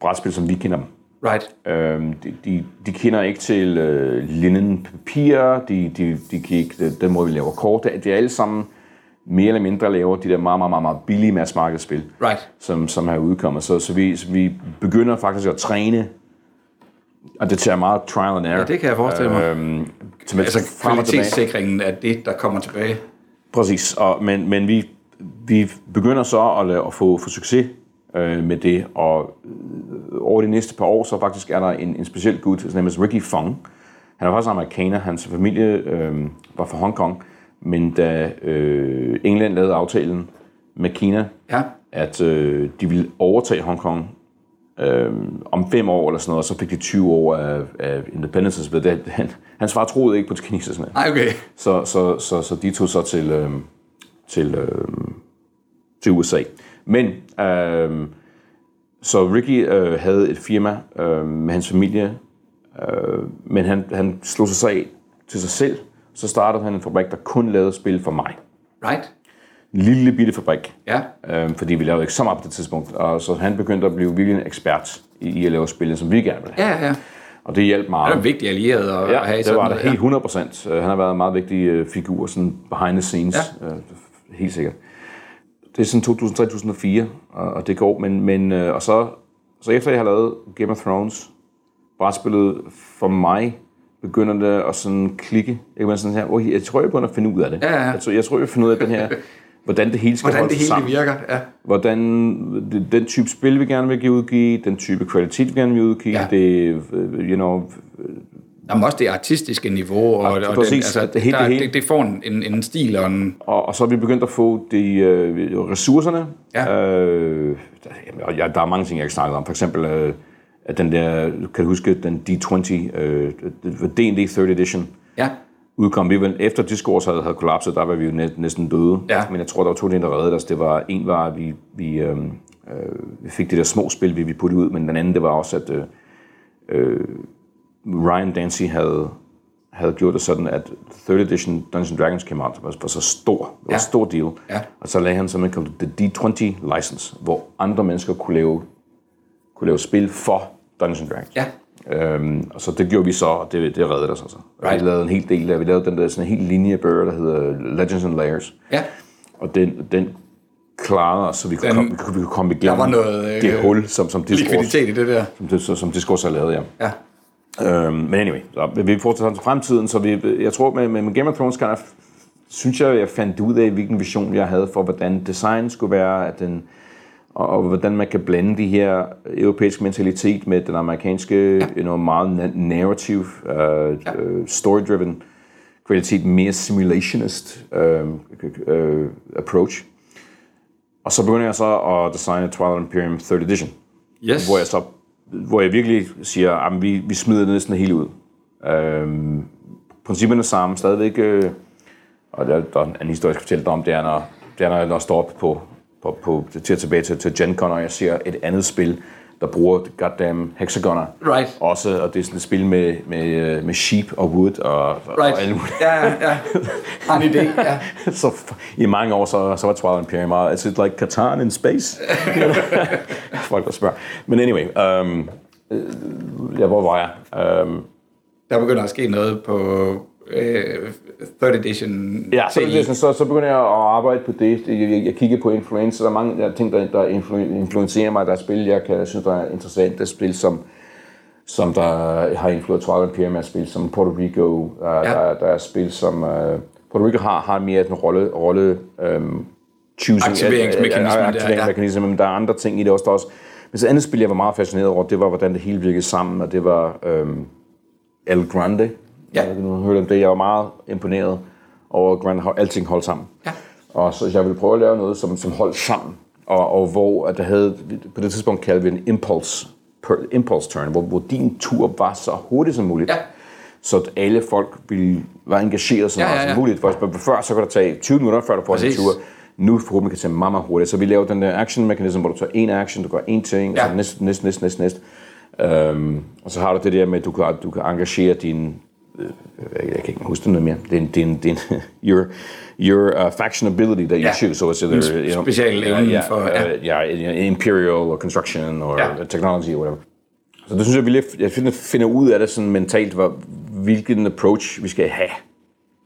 Speaker 3: brætspil, som vi kender dem.
Speaker 1: Right.
Speaker 3: Øhm, de, de, de kender ikke til øh, linnen papir, de, de, de kan ikke den- måde, vi laver kort. Det, det er alle sammen mere eller mindre laver de der meget, meget, meget, meget billige massmarkedsspil,
Speaker 1: Right.
Speaker 3: som, som er udkommet. Så, så, vi, så vi begynder faktisk at træne, og det tager meget trial and error.
Speaker 1: Ja, det kan jeg forestille mig.
Speaker 3: Øhm, til
Speaker 1: Altså kvalitetssikringen af det, der kommer tilbage.
Speaker 3: Præcis, og, men, men vi, vi begynder så at, at få, få succes øh, med det, og øh, over de næste par år, så faktisk er der en, en speciel gut, som hedder Ricky Fong. Han er faktisk amerikaner, hans familie øh, var fra Hongkong, men da øh, England lavede aftalen med Kina,
Speaker 1: Ja.
Speaker 3: at øh, de ville overtage Hongkong øh, om fem år eller sådan noget, og så fik de 20 år af, af independence. Det, han, hans far troede ikke på kineserne.
Speaker 1: Nej, okay.
Speaker 3: Så, så, så, så de tog så til, øh, til, øh, til USA. Men, øh, så Ricky øh, havde et firma øh, med hans familie, øh, men han, han slog sig af til sig selv. Så startede han en fabrik, der kun lavede spil for mig.
Speaker 1: Right.
Speaker 3: En lille bitte fabrik,
Speaker 1: Ja.
Speaker 3: øh, fordi vi lavede ikke så meget på det tidspunkt. Og så han begyndte at blive virkelig en ekspert i, i at lave spil, som vi gerne ville have.
Speaker 1: Ja, ja.
Speaker 3: Og det hjalp meget.
Speaker 1: Det er en vigtig allieret at,
Speaker 3: Ja,
Speaker 1: have i
Speaker 3: det
Speaker 1: sådan
Speaker 3: var det helt 100 procent. Han har været en meget vigtig øh, figur, sådan behind the scenes,
Speaker 1: Ja.
Speaker 3: øh, helt sikkert. Det er sådan 2003-2004, og, og det går, men, men øh, og så, så efter jeg har lavet Game of Thrones, brætspillet for mig, begynder det at sådan klikke. Jeg, kan sådan her, okay, jeg tror, jeg begynder at finde ud af det.
Speaker 1: Ja, ja.
Speaker 3: Jeg, tror, jeg tror, jeg finder ud af den her, hvordan det hele skal
Speaker 1: Hvordan
Speaker 3: holde
Speaker 1: det hele
Speaker 3: sammen.
Speaker 1: virker. Ja.
Speaker 3: Hvordan den type spil, vi gerne vil give udgive, den type kvalitet, vi gerne vil udgive,
Speaker 1: Ja.
Speaker 3: det, øh, you know,
Speaker 1: Jamen også det artistiske niveau, og, og
Speaker 3: præcis.
Speaker 1: den, altså,
Speaker 3: Det hele-
Speaker 1: der,
Speaker 3: det hele.
Speaker 1: det, det får en, en, en stil og en...
Speaker 3: Og, og så er vi begyndt at få de øh, ressourcerne.
Speaker 1: Ja.
Speaker 3: Øh, der, og ja, der er mange ting, jeg ikke snakket om. For eksempel, øh, at den der, kan du huske, den D20, øh, D&D 3rd Edition,
Speaker 1: Ja,
Speaker 3: udkom. Vi var, efter Discourse havde, havde kollapset, der var vi jo næ, næsten døde.
Speaker 1: Ja.
Speaker 3: Men jeg tror, der var to ting, der reddede os. Det var, en var, at vi, vi, øh, øh, vi fik det der små spil, vi, vi puttede ud, men den anden, det var også, at øh, øh, Ryan Dancy havde, havde gjort det sådan, at 3rd edition Dungeons Dragons came out, var, var så stor, det var
Speaker 1: Ja.
Speaker 3: stor deal.
Speaker 1: Ja.
Speaker 3: Og så lagde han simpelthen the D20 license, hvor andre mennesker kunne lave, kunne lave spil for Dungeons Dragons.
Speaker 1: ja,
Speaker 3: Øhm, og så det gjorde vi så, og det, det reddede os altså.
Speaker 1: Right.
Speaker 3: Vi lavede en hel del af, vi lavede den der sådan en helt linje bøger, der hedder Legends and Layers.
Speaker 1: ja.
Speaker 3: Og den, den klarede os, så vi kunne,
Speaker 1: Den-
Speaker 3: komme, vi kunne, vi kunne komme igennem
Speaker 1: var noget, øh,
Speaker 3: det hul, som, som Discourse,
Speaker 1: Likviditet i det der.
Speaker 3: som, det- som, som Discourse har lavet, ja.
Speaker 1: Ja,
Speaker 3: Øhm, men anyway, så vi fortsætter til fremtiden, så vi, jeg tror med, med, Game of Thrones, kan jeg, synes jeg, jeg fandt ud af, hvilken vision jeg havde for, hvordan design skulle være, at den, og, og hvordan man kan blande de her europæiske mentalitet med den amerikanske, ja. you know, meget na- narrative, uh, ja. uh, story-driven kvalitet, mere simulationist uh, uh, approach. Og så begynder jeg så at designe Twilight Imperium 3rd Edition
Speaker 1: yes.
Speaker 3: hvor jeg så hvor jeg virkelig siger, at vi, vi smider det næsten helt ud. Øhm, principperne er samme, stadigvæk, øh, og der, der er en historisk fortælle dig om, det er, når, det er, når jeg når jeg står op på, på, på, til tilbage til, til Gen Con, og jeg ser et andet spil, der bruger goddamn hexagoner.
Speaker 1: Right.
Speaker 3: Også, og det er sådan et spil med, med, øh, med sheep og wood og, og
Speaker 1: Right.
Speaker 3: alt muligt.
Speaker 1: Ja, ja, ja. Har en idé, ja.
Speaker 3: så i mange år, så, så var Twilight Imperium meget, it's like Catan in space. Folk der spørger. Men anyway, um, ja, hvor var jeg? Um,
Speaker 1: Der begynder at ske noget på øh, 3rd edition.
Speaker 3: ja, så,
Speaker 1: til-
Speaker 3: så, så, begynder jeg at arbejde på det. Jeg, jeg, jeg kigger på influencer. Der er mange der, ting, der, der influ, influencerer mig. Der er spil, jeg kan, synes, der er interessant. Der er spil, som, som der har influeret Twilight Imperium. Er spil som Puerto Rico. Uh, ja. der, der er spil, som... Uh, Puerto Rico har, har mere en rolle, rolle um, choosing,
Speaker 1: Aktiveringsmekanismen der, ja.
Speaker 3: aktiveringsmekanisme, men der er andre ting i det også. Der er også men så et andet spil, jeg var meget fascineret over, det var, hvordan det hele virkede sammen, og det var øhm, El Grande.
Speaker 1: Ja.
Speaker 3: Jeg har hørt om det. Jeg var meget imponeret over, at Grande, alting holdt sammen.
Speaker 1: Ja.
Speaker 3: Og så jeg ville prøve at lave noget, som, som holdt sammen, og, og hvor at der havde, på det tidspunkt kaldte vi en impulse, per, impulse turn, hvor, hvor din tur var så hurtigt som muligt.
Speaker 1: Ja.
Speaker 3: Så at alle folk ville være engageret så
Speaker 1: Ja,
Speaker 3: meget
Speaker 1: ja, ja.
Speaker 3: som muligt. For, før så kan det tage 20 minutter, før du får
Speaker 1: Præcis.
Speaker 3: tur. Nu forhåbentlig kan tage meget, meget hurtigt. Så vi laver den der action mekanisme, hvor du tager en action, du gør en ting,
Speaker 1: Ja.
Speaker 3: og så næste, næste, næste, næste, næste. Um, og så har du det der med, at du kan, du kan engagere din... øh, Jeg, kan ikke huske det noget mere. Din, din, din, your your uh, factionability that you
Speaker 1: Ja.
Speaker 3: choose. So it's either,
Speaker 1: En
Speaker 3: you know,
Speaker 1: special evne
Speaker 3: ja,
Speaker 1: for- ja.
Speaker 3: ja. ja, imperial or construction or
Speaker 1: Ja.
Speaker 3: technology or whatever. Så det synes jeg, vi lige, jeg finder, ud af det sådan mentalt, hvor, hvilken approach vi skal have.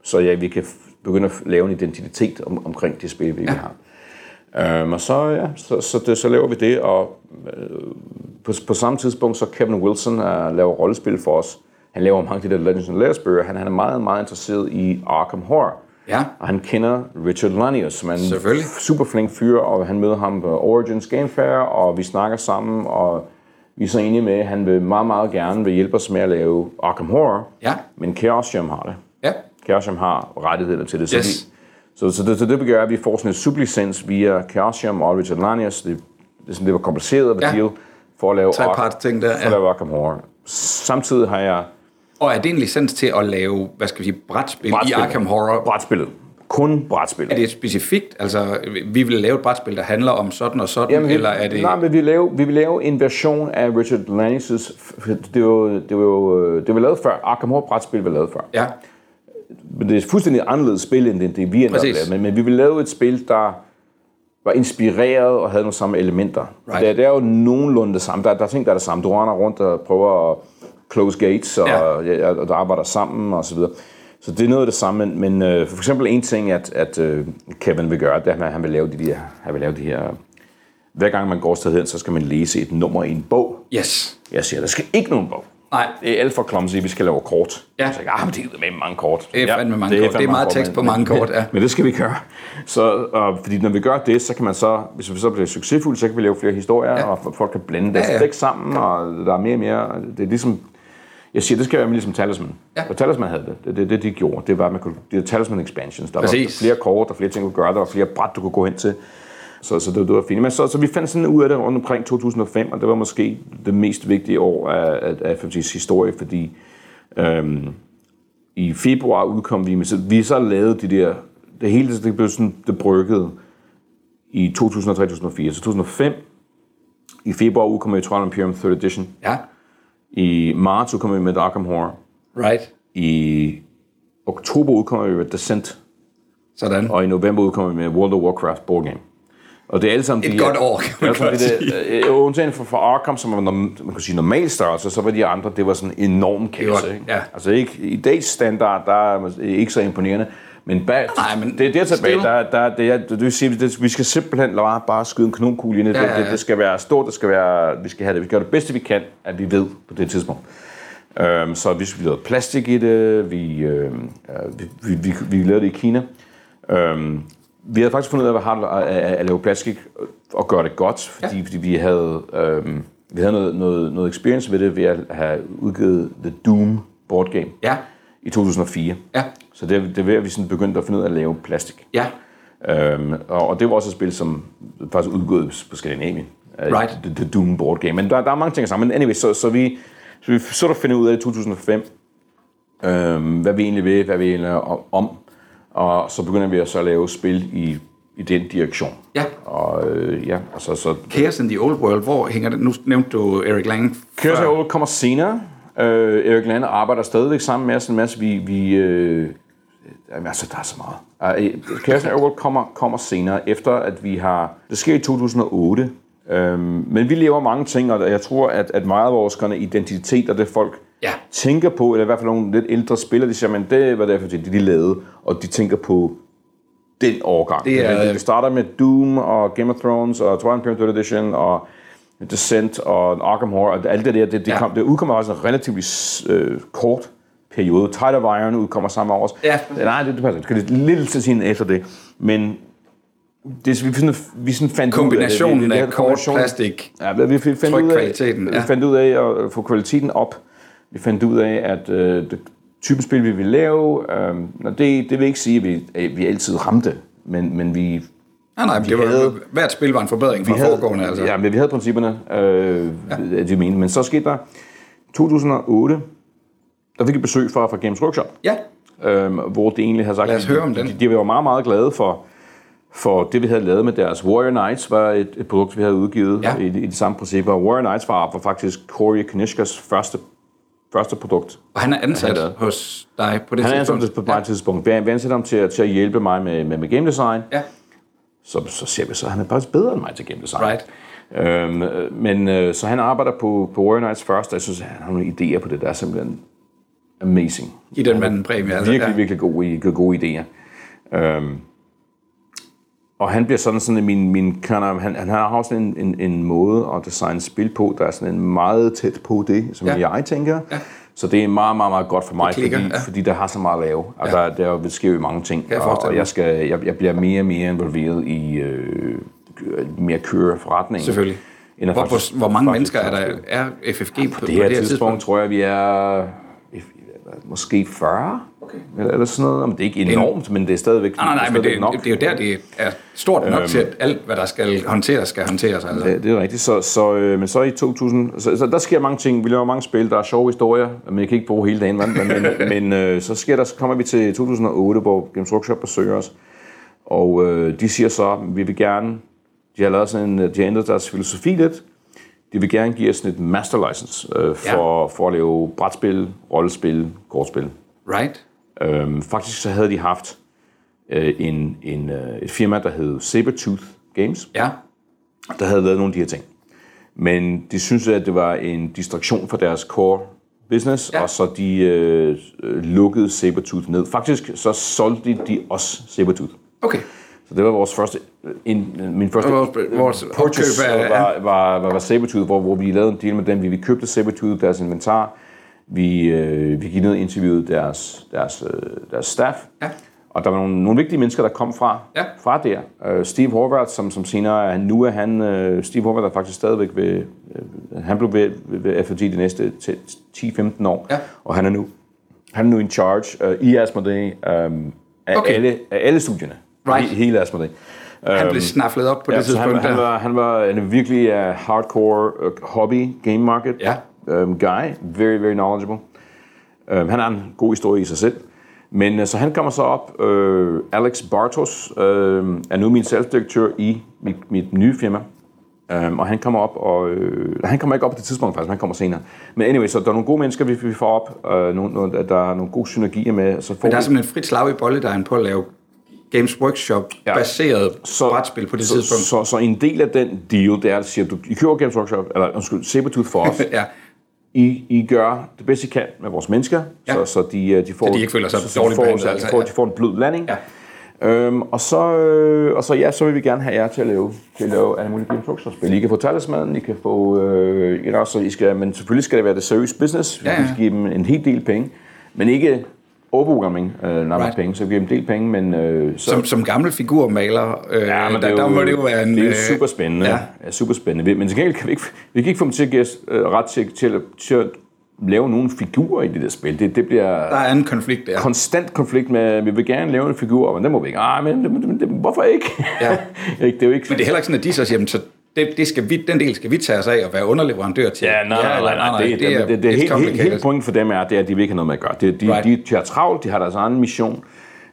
Speaker 3: Så ja, vi kan begynde at lave en identitet om, omkring det spil, vi ja. har. Um, og så, ja, så, så, det, så laver vi det, og øh, på, på samme tidspunkt, så Kevin Wilson uh, laver rollespil for os. Han laver mange af de der Legends and Layers bøger. Han, han er meget, meget interesseret i Arkham Horror.
Speaker 1: Ja.
Speaker 3: Og han kender Richard Lanius, som er en
Speaker 1: Selvfølgelig.
Speaker 3: super flink fyr, og han møder ham på Origins Game Fair, og vi snakker sammen, og vi er så enige med, at han vil meget, meget gerne vil hjælpe os med at lave Arkham Horror,
Speaker 1: Ja.
Speaker 3: men Chaosium har det.
Speaker 1: Ja.
Speaker 3: Chaosium har rettigheder til det. Så,
Speaker 1: Yes.
Speaker 3: vi, så, så, det, så det gør, at vi får sådan en sublicens via Chaosium og Richard Lanius. Det, det, er sådan, det var kompliceret
Speaker 1: Ja.
Speaker 3: ja. deal for at lave,
Speaker 1: Trepart ting der,
Speaker 3: for at
Speaker 1: ja.
Speaker 3: lave Arkham Horror. Samtidig har jeg
Speaker 1: Og er det en licens til at lave, hvad skal vi sige, brætspil,
Speaker 3: brætspil.
Speaker 1: i Arkham Horror?
Speaker 3: Brætspillet. Kun brætspil.
Speaker 1: Er det specifikt? Altså, vi vil lave et brætspil, der handler om sådan og sådan,
Speaker 3: Jamen, vi,
Speaker 1: eller er det...
Speaker 3: Nej, men vi vil, lave, vi vil lave en version af Richard Lanius' det var, det var, det var lavet før. Arkham Horror brætspil var lavet før.
Speaker 1: Ja,
Speaker 3: Men det er fuldstændig anderledes spil, end det, det vi
Speaker 1: Præcis.
Speaker 3: med. Men, men vi vil lave et spil, der var inspireret og havde nogle samme elementer.
Speaker 1: Right.
Speaker 3: Det, er- det er jo nogenlunde det samme. Der, der er ting, der er det samme. Du render rundt og prøver at close gates, og,
Speaker 1: Ja.
Speaker 3: ja. og der arbejder sammen og så videre. Så det er noget af det samme, men, men øh, for eksempel en ting, at, at øh, Kevin vil gøre, det er, at han vil lave de, der, han vil lave de her... Hver gang man går et sted hen, så skal man læse et nummer i en bog.
Speaker 1: Yes.
Speaker 3: Jeg siger, der skal ikke nogen bog.
Speaker 1: Nej.
Speaker 3: Det er alt for clumsy, vi skal lave kort.
Speaker 1: Ja.
Speaker 3: Så jeg, ah, men det er med mange kort.
Speaker 1: Det er fandme mange
Speaker 3: det
Speaker 1: kort. Det er meget tekst på mange kort, ja.
Speaker 3: Men det skal vi gøre. Så, og, fordi når vi gør det, så kan man så, hvis vi så bliver succesfulde, så kan vi lave flere historier,
Speaker 1: Ja.
Speaker 3: ja. og folk kan blande deres
Speaker 1: Ja,
Speaker 3: ja,
Speaker 1: ja.
Speaker 3: ja. sammen, og der er mere og mere. Det er ligesom, jeg siger, det skal være ligesom Talisman.
Speaker 1: Ja.
Speaker 3: Og Talisman havde det. Det, det, det de gjorde. Det var, at man kunne, det er Talisman expansions. Der
Speaker 1: Præcis.
Speaker 3: var flere kort, og flere ting, du kunne gøre. Der var flere bræt, du kunne gå hen til. Så, så det, det var fint. Men så, så vi fandt sådan ud af det rundt omkring 2005, og det var måske det mest vigtige år af, af, af FFG's historie, fordi øhm, i februar udkom vi med, så vi så lavede de der, det hele det blev sådan, det bryggede i 2003-2004. Så 2005, i februar udkom vi Trial Imperium 3rd Edition.
Speaker 1: Ja.
Speaker 3: I marts udkom vi med Arkham Horror.
Speaker 1: Right.
Speaker 3: I oktober udkom vi med Descent.
Speaker 1: Sådan.
Speaker 3: Og i november udkom vi med World of Warcraft board game. Og det er alle sammen
Speaker 1: Et
Speaker 3: de
Speaker 1: godt år, kan man
Speaker 3: det er
Speaker 1: godt
Speaker 3: sådan, det, øh, Undtagen for, for Arkham, som var man kan sige normal størrelse, så var de andre, det var sådan enorm kasse. ikke?
Speaker 1: ja.
Speaker 3: Altså ikke, i dags standard, der er ikke så imponerende. Men, bag,
Speaker 1: Nej, men
Speaker 3: det er der tilbage, der, der, det er, det vil sige, det, vi skal simpelthen bare, bare skyde en kanonkugle ind i det.
Speaker 1: Ja, ja, ja.
Speaker 3: Det, det, skal være stort, det skal være, vi skal have det, vi gør det bedste vi kan, at vi ved på det tidspunkt. Øhm, så vi lavede plastik i det, vi, øhm, øh, vi, vi, vi, vi lavede det i Kina. Øhm, vi havde faktisk fundet ud af, hvad hardt at, at, at lave plastik og gøre det godt, fordi, ja. fordi vi havde, øhm, vi havde noget, noget, noget experience ved det ved at have udgivet The Doom board game
Speaker 1: Ja.
Speaker 3: I 2004.
Speaker 1: Ja.
Speaker 3: Så det, det er ved, at vi sådan begyndte at finde ud af at lave plastik.
Speaker 1: Ja.
Speaker 3: Øhm, og, og det var også et spil, som faktisk udgået på Skandinavien. Øh,
Speaker 1: Right.
Speaker 3: The, the Doom board game. Men der, der er mange ting sammen. Men anyway, så, så vi så vi så at finde ud af i 2005, øhm, hvad vi egentlig vil, hvad vi egentlig er om. Og så begynder vi at så lave spil i, i den direktion.
Speaker 1: Ja.
Speaker 3: Og øh, ja, og så, så
Speaker 1: Chaos in the Old World, hvor hænger det? Nu nævnte du Eric Lang.
Speaker 3: Chaos
Speaker 1: før.
Speaker 3: Old kommer senere. Øh, Erik Lande arbejder stadigvæk sammen med os en masse. Vi, vi, øh, jamen, altså, der er så meget. Uh, Chaos Old kommer, kommer senere, efter at vi har... Det sker i 2008. Øhm, men vi lever mange ting, og jeg tror, at, at meget af vores identitet og det folk
Speaker 1: Ja.
Speaker 3: tænker på, eller i hvert fald nogle lidt ældre spillere, de siger, men det var derfor, det de lavede, og de tænker på den årgang.
Speaker 1: Det er-
Speaker 3: Vi starter med Doom og Game of Thrones og Twilight Imperium 3rd Edition og Descent og Arkham Horror og alt det der, det, det,
Speaker 1: Ja.
Speaker 3: kom, det udkommer også en relativt øh, kort periode. Tide of Iron udkommer samme år.
Speaker 1: Ja.
Speaker 3: Nej, det, det passer. Det skal lidt til tiden efter det. Men det, vi, sådan, vi sådan fandt
Speaker 1: Kombinationen
Speaker 3: ud af, det, det,
Speaker 1: af
Speaker 3: det,
Speaker 1: kort plastik.
Speaker 3: Ja, vi, vi fandt ud af,
Speaker 1: ja.
Speaker 3: vi fandt ud af at få kvaliteten op. Vi fandt ud af, at øh, det typen spil, vi ville lave, øh, og det, det vil ikke sige, at vi, at vi altid ramte, men, men vi,
Speaker 1: Nej, nej, det var,
Speaker 3: havde-
Speaker 1: hvert spil var en forbedring fra
Speaker 3: vi havde,
Speaker 1: foregående. Altså.
Speaker 3: Ja, men vi havde principperne, øh, ja. det mener. Men så skete der 2008, der fik vi besøg fra, fra Games Workshop,
Speaker 1: ja.
Speaker 3: øh, hvor det egentlig havde sagt,
Speaker 1: Lad os høre om
Speaker 3: de,
Speaker 1: den.
Speaker 3: de, de var meget, meget glade for, for det, vi havde lavet med deres Warrior Knights, var et, et produkt, vi havde udgivet
Speaker 1: Ja.
Speaker 3: i, i de samme principper. Warrior Knights var, var faktisk Corey Kanishkas første, første produkt.
Speaker 1: Og han er ansat
Speaker 3: Han er-
Speaker 1: hos dig på det
Speaker 3: Han er
Speaker 1: tidspunkt.
Speaker 3: ansat på et tidspunkt. Vi vi ansætter ham til, at- til at hjælpe mig med, med, med game design.
Speaker 1: Ja,
Speaker 3: Så, så ser vi så, at han er faktisk bedre end mig til game design.
Speaker 1: right.
Speaker 3: Øhm, øh, men øh, så han arbejder på, på Warrior Knights først, og jeg synes, at han har nogle idéer på det, der er simpelthen amazing.
Speaker 1: I den mand en præmie. Altså,
Speaker 3: Virkelig,
Speaker 1: ja.
Speaker 3: virkelig gode, gode, gode idéer. Øhm, og han bliver sådan sådan min, min han, han har også en, en, en måde at designe spil på, der er sådan en meget tæt på det, som
Speaker 1: ja.
Speaker 3: jeg tænker.
Speaker 1: Ja.
Speaker 3: Så det er meget, meget, meget godt for mig,
Speaker 1: klikker,
Speaker 3: fordi,
Speaker 1: ja.
Speaker 3: fordi der har så meget at lave. Altså,
Speaker 1: Ja.
Speaker 3: der, der sker jo mange ting,
Speaker 1: jeg
Speaker 3: og, og jeg, skal, jeg, jeg bliver mere og mere involveret i øh, mere køre forretning.
Speaker 1: Selvfølgelig.
Speaker 3: End
Speaker 1: Hvor,
Speaker 3: faktisk-
Speaker 1: hvor, hvor mange
Speaker 3: faktisk
Speaker 1: mennesker er der er FFG på, på
Speaker 3: Det her tidspunkt tror jeg, vi er måske 40,
Speaker 1: Okay.
Speaker 3: eller, eller sådan noget. Men det er ikke enormt, men det er stadigvæk
Speaker 1: Nej, nej, nej,
Speaker 3: det
Speaker 1: men det,
Speaker 3: nok.
Speaker 1: det er jo der, det er stort nok til, at alt, hvad der skal håndteres, skal håndteres. Altså.
Speaker 3: Ja, det er rigtigt. Så, så, øh, men så i 2000, så, så der sker mange ting. Vi laver mange spil, der er sjove historier, men jeg kan ikke bruge hele dagen. Men, men, men øh, så, sker der, så kommer vi til 2008, hvor Games Workshop besøger os. Og øh, de siger så, vi vil gerne, de har lavet sådan en, de har ændret deres filosofi lidt. De vil gerne give os sådan et master license øh, for, ja. for at lave brætspil, rollespil, kortspil.
Speaker 1: Right?
Speaker 3: Øhm, faktisk så havde de haft øh, en, en, øh, et firma, der hed Sabertooth Games,
Speaker 1: Ja.
Speaker 3: der havde lavet nogle af de her ting. Men de syntes, at det var en distraktion fra deres core business,
Speaker 1: Ja.
Speaker 3: og så de øh, øh, lukkede Sabertooth ned. Faktisk så solgte de os Sabertooth.
Speaker 1: Okay.
Speaker 3: Så det var vores første, en, min første
Speaker 1: Vores- vores
Speaker 3: purchase
Speaker 1: opkøb
Speaker 3: var, var, var, var Sabertooth, hvor, hvor vi lavede en deal med dem. Vi, vi købte Sabertooth, deres inventar. Vi, øh, vi gik ned og interviewede deres, deres, øh, deres staff.
Speaker 1: Ja.
Speaker 3: Og der var nogle, nogle vigtige mennesker, der kom fra,
Speaker 1: Ja.
Speaker 3: fra der. Øh, Steve Horvath, som, som senere, han, nu er han, øh, Steve Horvath er faktisk stadigvæk ved, øh, han blev ved, ved, ved FFG de næste 10-15 år.
Speaker 1: Ja.
Speaker 3: Og han er nu, han er nu in charge øh, i Asmodee øh, af,
Speaker 1: Okay.
Speaker 3: alle, af alle studierne.
Speaker 1: Right.
Speaker 3: He, hele Asmodee.
Speaker 1: Han blev snafflet op på
Speaker 3: Ja,
Speaker 1: det
Speaker 3: han,
Speaker 1: tidspunkt
Speaker 3: han,
Speaker 1: der.
Speaker 3: var, han var en virkelig uh, hardcore uh, hobby game market
Speaker 1: Ja.
Speaker 3: Um, guy. Very, very knowledgeable. Um, han har en god historie i sig selv. Men uh, så han kommer så op. Uh, Alex Bartos uh, er nu min salgsdirektør i mit, mit nye firma. Um, og han kommer op, og øh, han kommer ikke op på det tidspunkt faktisk, han kommer senere. Men anyway, så der er nogle gode mennesker, vi, vi får op, øh, nogle, nogle, der er nogle gode synergier med. Så får
Speaker 1: Men der er simpelthen frit slag i bolledejen på at lave Games Workshop ja. Så, brætspil på det
Speaker 3: så,
Speaker 1: tidspunkt.
Speaker 3: Så, så, en del af den deal, det er at sige, at du, I køber Games Workshop, eller undskyld, Sabertooth for os.
Speaker 1: ja.
Speaker 3: I, I gør det bedste, I kan med vores mennesker,
Speaker 1: Ja.
Speaker 3: så, så de, øh, de får...
Speaker 1: Så de ikke føler sig
Speaker 3: så, så
Speaker 1: dårligt
Speaker 3: får,
Speaker 1: behandlet,
Speaker 3: så,
Speaker 1: altså,
Speaker 3: de, får,
Speaker 1: ja.
Speaker 3: de får en blød landing.
Speaker 1: Ja.
Speaker 3: Øhm, og, så, øh, og så, ja, så vil vi gerne have jer til at lave, til at lave alle mulige Workshop-spil. I kan få talismanen, I kan få... Øh, know, så I skal, men selvfølgelig skal det være det seriøs business.
Speaker 1: Ja, ja.
Speaker 3: Vi skal give dem en hel del penge, men ikke overprogramming, øh, når right. Penge, så vi giver dem en del penge, men... Øh, så,
Speaker 1: Som, som gammel figurmaler, øh,
Speaker 3: Ja, men
Speaker 1: der,
Speaker 3: det er
Speaker 1: der
Speaker 3: jo,
Speaker 1: må det jo være en...
Speaker 3: Det er jo
Speaker 1: øh,
Speaker 3: super spændende.
Speaker 1: ja.
Speaker 3: Ja. ja super spændende. Men til gengæld kan vi ikke, vi kan ikke få dem til at give os øh, ret til, til, at- til at lave nogle figurer i det der spil. Det, det bliver
Speaker 1: Der er en konflikt der.
Speaker 3: konstant konflikt med, vi vil gerne lave en figur, men det må vi ikke. Ah, men, men, men, men hvorfor ikke?
Speaker 1: Ja.
Speaker 3: Det er jo ikke...
Speaker 1: Men det er heller ikke sådan, at de så siger, "Jamen, så det, det skal vi, den del skal vi tage os af og være underleverandør til.
Speaker 3: Ja, nej, nej,
Speaker 1: eller
Speaker 3: nej, nej, det, det, det, det, det,
Speaker 1: it's
Speaker 3: helt, helt, pointen for dem er, det er, at de vil ikke have noget med at gøre. De, de,
Speaker 1: Right.
Speaker 3: de, de har travlt, de har deres egen mission.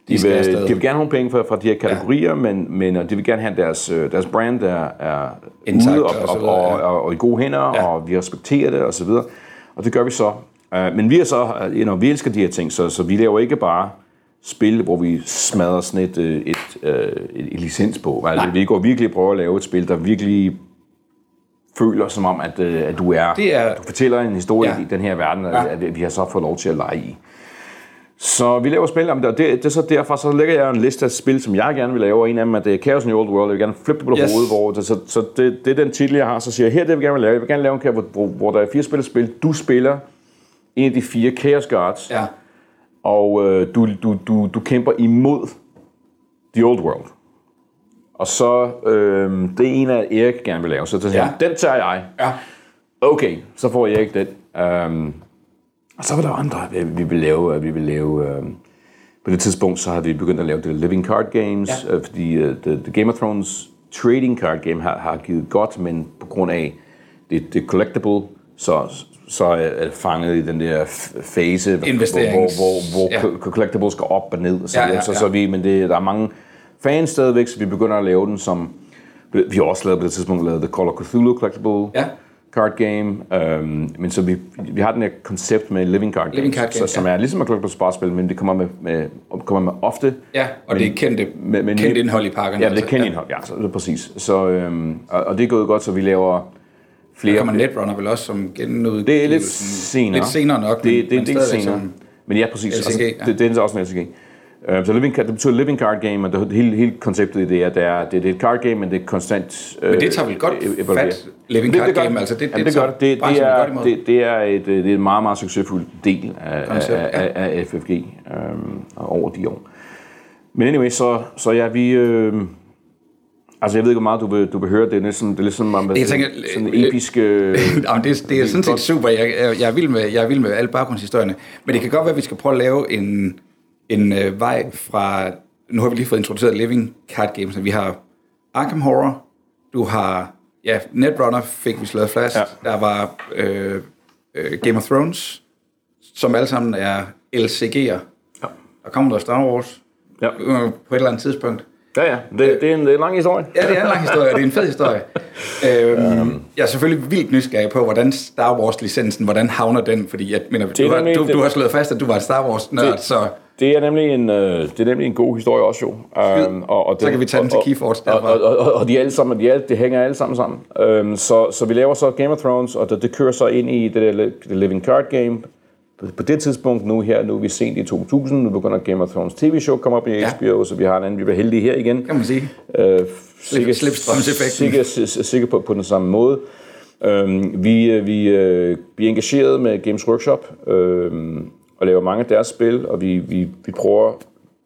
Speaker 3: De,
Speaker 1: skal
Speaker 3: vil, de vil gerne have penge fra, fra de her kategorier, ja. men, men de vil gerne have deres, øh, deres brand, der er
Speaker 1: Intakt
Speaker 3: ude og,
Speaker 1: og
Speaker 3: og,
Speaker 1: videre,
Speaker 3: og,
Speaker 1: ja.
Speaker 3: og, og, i gode hænder,
Speaker 1: Ja.
Speaker 3: ja. og vi respekterer det, og så videre. Og det gør vi så. Uh, men vi er så, uh, you know, vi elsker de her ting, så, så vi laver ikke bare spil, hvor vi smadrer sådan et, øh, et, øh, et, et licens på. Altså, vi går virkelig prøver at lave et spil, der virkelig føler som om, at, øh, at du er,
Speaker 1: Det er-
Speaker 3: du fortæller en historie
Speaker 1: Ja.
Speaker 3: i den her verden,
Speaker 1: Ja.
Speaker 3: ja. at vi har så fået lov til at lege i. Så vi laver spil, og det, det er så derfor, så lægger jeg en liste af spil, som jeg gerne vil lave, og en af dem er det Chaos in the Old World, jeg vil gerne flippe det på
Speaker 1: Yes.
Speaker 3: hovedet, hvor det, så, så det, det, er den titel, jeg har, så siger jeg, her er det, jeg vil gerne vil lave. Jeg vil gerne lave en hvor, hvor, hvor der er fire spil, du spiller en af de fire Chaos Guards,
Speaker 1: Ja.
Speaker 3: Og øh, du, du, du, du kæmper imod The Old World. Og så, øh, det er en af Erik gerne vil lave, så, siger
Speaker 1: Ja.
Speaker 3: han, den tager jeg.
Speaker 1: Ja.
Speaker 3: Okay, så får Erik den. Um, og så var der andre, vi, vi vil lave. øh, Vi vil lave um, på det tidspunkt, så har vi begyndt at lave det Living Card Games,
Speaker 1: Ja.
Speaker 3: uh, fordi uh, the, the Game of Thrones Trading Card Game har, har givet godt, men på grund af det, det collectible, så, så er fanget i den der fase, hvor, hvor, hvor, hvor
Speaker 1: ja.
Speaker 3: ja. collectible skal op og ned. Og så,
Speaker 1: Ja,
Speaker 3: ja,
Speaker 1: ja,
Speaker 3: ja, så,
Speaker 1: ja.
Speaker 3: så vi, men det, der er mange fans stadigvæk, så vi begynder at lave den som... Vi har også lavet på det tidspunkt lavet The Call of Cthulhu Collectible
Speaker 1: Ja.
Speaker 3: card game. Um, men så vi, vi har den her koncept med living card
Speaker 1: Living
Speaker 3: games,
Speaker 1: card game,
Speaker 3: så, som
Speaker 1: ja.
Speaker 3: er ligesom et collectible sparspil, men det kommer med, med, kommer med ofte.
Speaker 1: Ja, og det er kendte,
Speaker 3: med, med
Speaker 1: kendt indhold i pakkerne.
Speaker 3: Ja, det er kendt indhold, ja, så det er præcis. Så, øhm, og, og, det er gået godt, så vi laver flere...
Speaker 1: Der kommer Netrunner vel også som genudgivelse.
Speaker 3: det er lidt senere.
Speaker 1: Lidt senere nok,
Speaker 3: Det, det er
Speaker 1: men
Speaker 3: en del
Speaker 1: stadigvæk
Speaker 3: senere.
Speaker 1: som-
Speaker 3: Men ja, præcis.
Speaker 1: LCG,
Speaker 3: altså,
Speaker 1: ja.
Speaker 3: det, det er også en LCG. Uh, så living, card- det betyder living card game, og det, hele, hele konceptet i det er, det er, det, det er et card game, men det er konstant øh,
Speaker 1: Men det tager vel godt
Speaker 3: evaluerer.
Speaker 1: fat, living
Speaker 3: Det-
Speaker 1: card
Speaker 3: det gør
Speaker 1: game,
Speaker 3: det.
Speaker 1: altså det-
Speaker 3: Jamen,
Speaker 1: det
Speaker 3: det det. Det, det, er, det, det, er et, øh, det er en meget, meget succesfuld del af,
Speaker 1: Koncept,
Speaker 3: af,
Speaker 1: ja.
Speaker 3: af, af FFG øhm, over de år. Men anyway, så, så ja, vi... Øh, altså, jeg ved ikke, hvor meget du vil, du vil høre. Det er næsten, det er ligesom om,
Speaker 1: Jeg tænker,
Speaker 3: sådan en episk... Øh,
Speaker 1: Jamen, det, det er sådan set super. Jeg, jeg, jeg, er vild med, jeg er vild med alle baggrundshistorierne. Men det kan godt være, at vi skal prøve at lave en, en øh, vej fra... Nu har vi lige fået introduceret Living Card Games. Vi har Arkham Horror. Du har... Ja, Netrunner fik vi slået fast.
Speaker 3: Ja.
Speaker 1: Der var øh, øh, Game of Thrones, som alle sammen er LCG'er.
Speaker 3: Ja.
Speaker 1: Der kommer der Star Wars
Speaker 3: ja.
Speaker 1: øh, på et eller andet tidspunkt.
Speaker 3: Ja, ja. Det, det, er en, det er en lang historie.
Speaker 1: Ja, det er en lang historie, og det er en fed historie. Øhm, jeg er selvfølgelig vildt nysgerrig på, hvordan Star Wars-licensen, hvordan havner den? Fordi jeg mener, du, har,
Speaker 3: nemlig-
Speaker 1: du,
Speaker 3: det-
Speaker 1: du har slået fast, at du var en Star Wars-nørd, så
Speaker 3: Det er nemlig en, øh, det er nemlig en god historie også jo. Um, og, og
Speaker 1: Så kan vi tage den til Keyforce
Speaker 3: og,
Speaker 1: derfra.
Speaker 3: og, og, og, og de, alle sammen, de, er, de hænger alle sammen sammen. Um, så, så vi laver så Game of Thrones, og det, det kører så ind i det, der li- det Living Card Game. På det tidspunkt nu her, nu er vi sent i 2000, nu begynder Game of Thrones TV-show komme op i
Speaker 1: Ja.
Speaker 3: HBO, så vi har en anden, vi bliver heldige her igen.
Speaker 1: Kan man sige.
Speaker 3: Øh,
Speaker 1: slipstrømseffekten.
Speaker 3: Sikkert, sikkert på, på den samme måde. Øhm, vi, øh, vi, øh, vi er engageret med Games Workshop øhm, og laver mange af deres spil, og vi, vi, vi prøver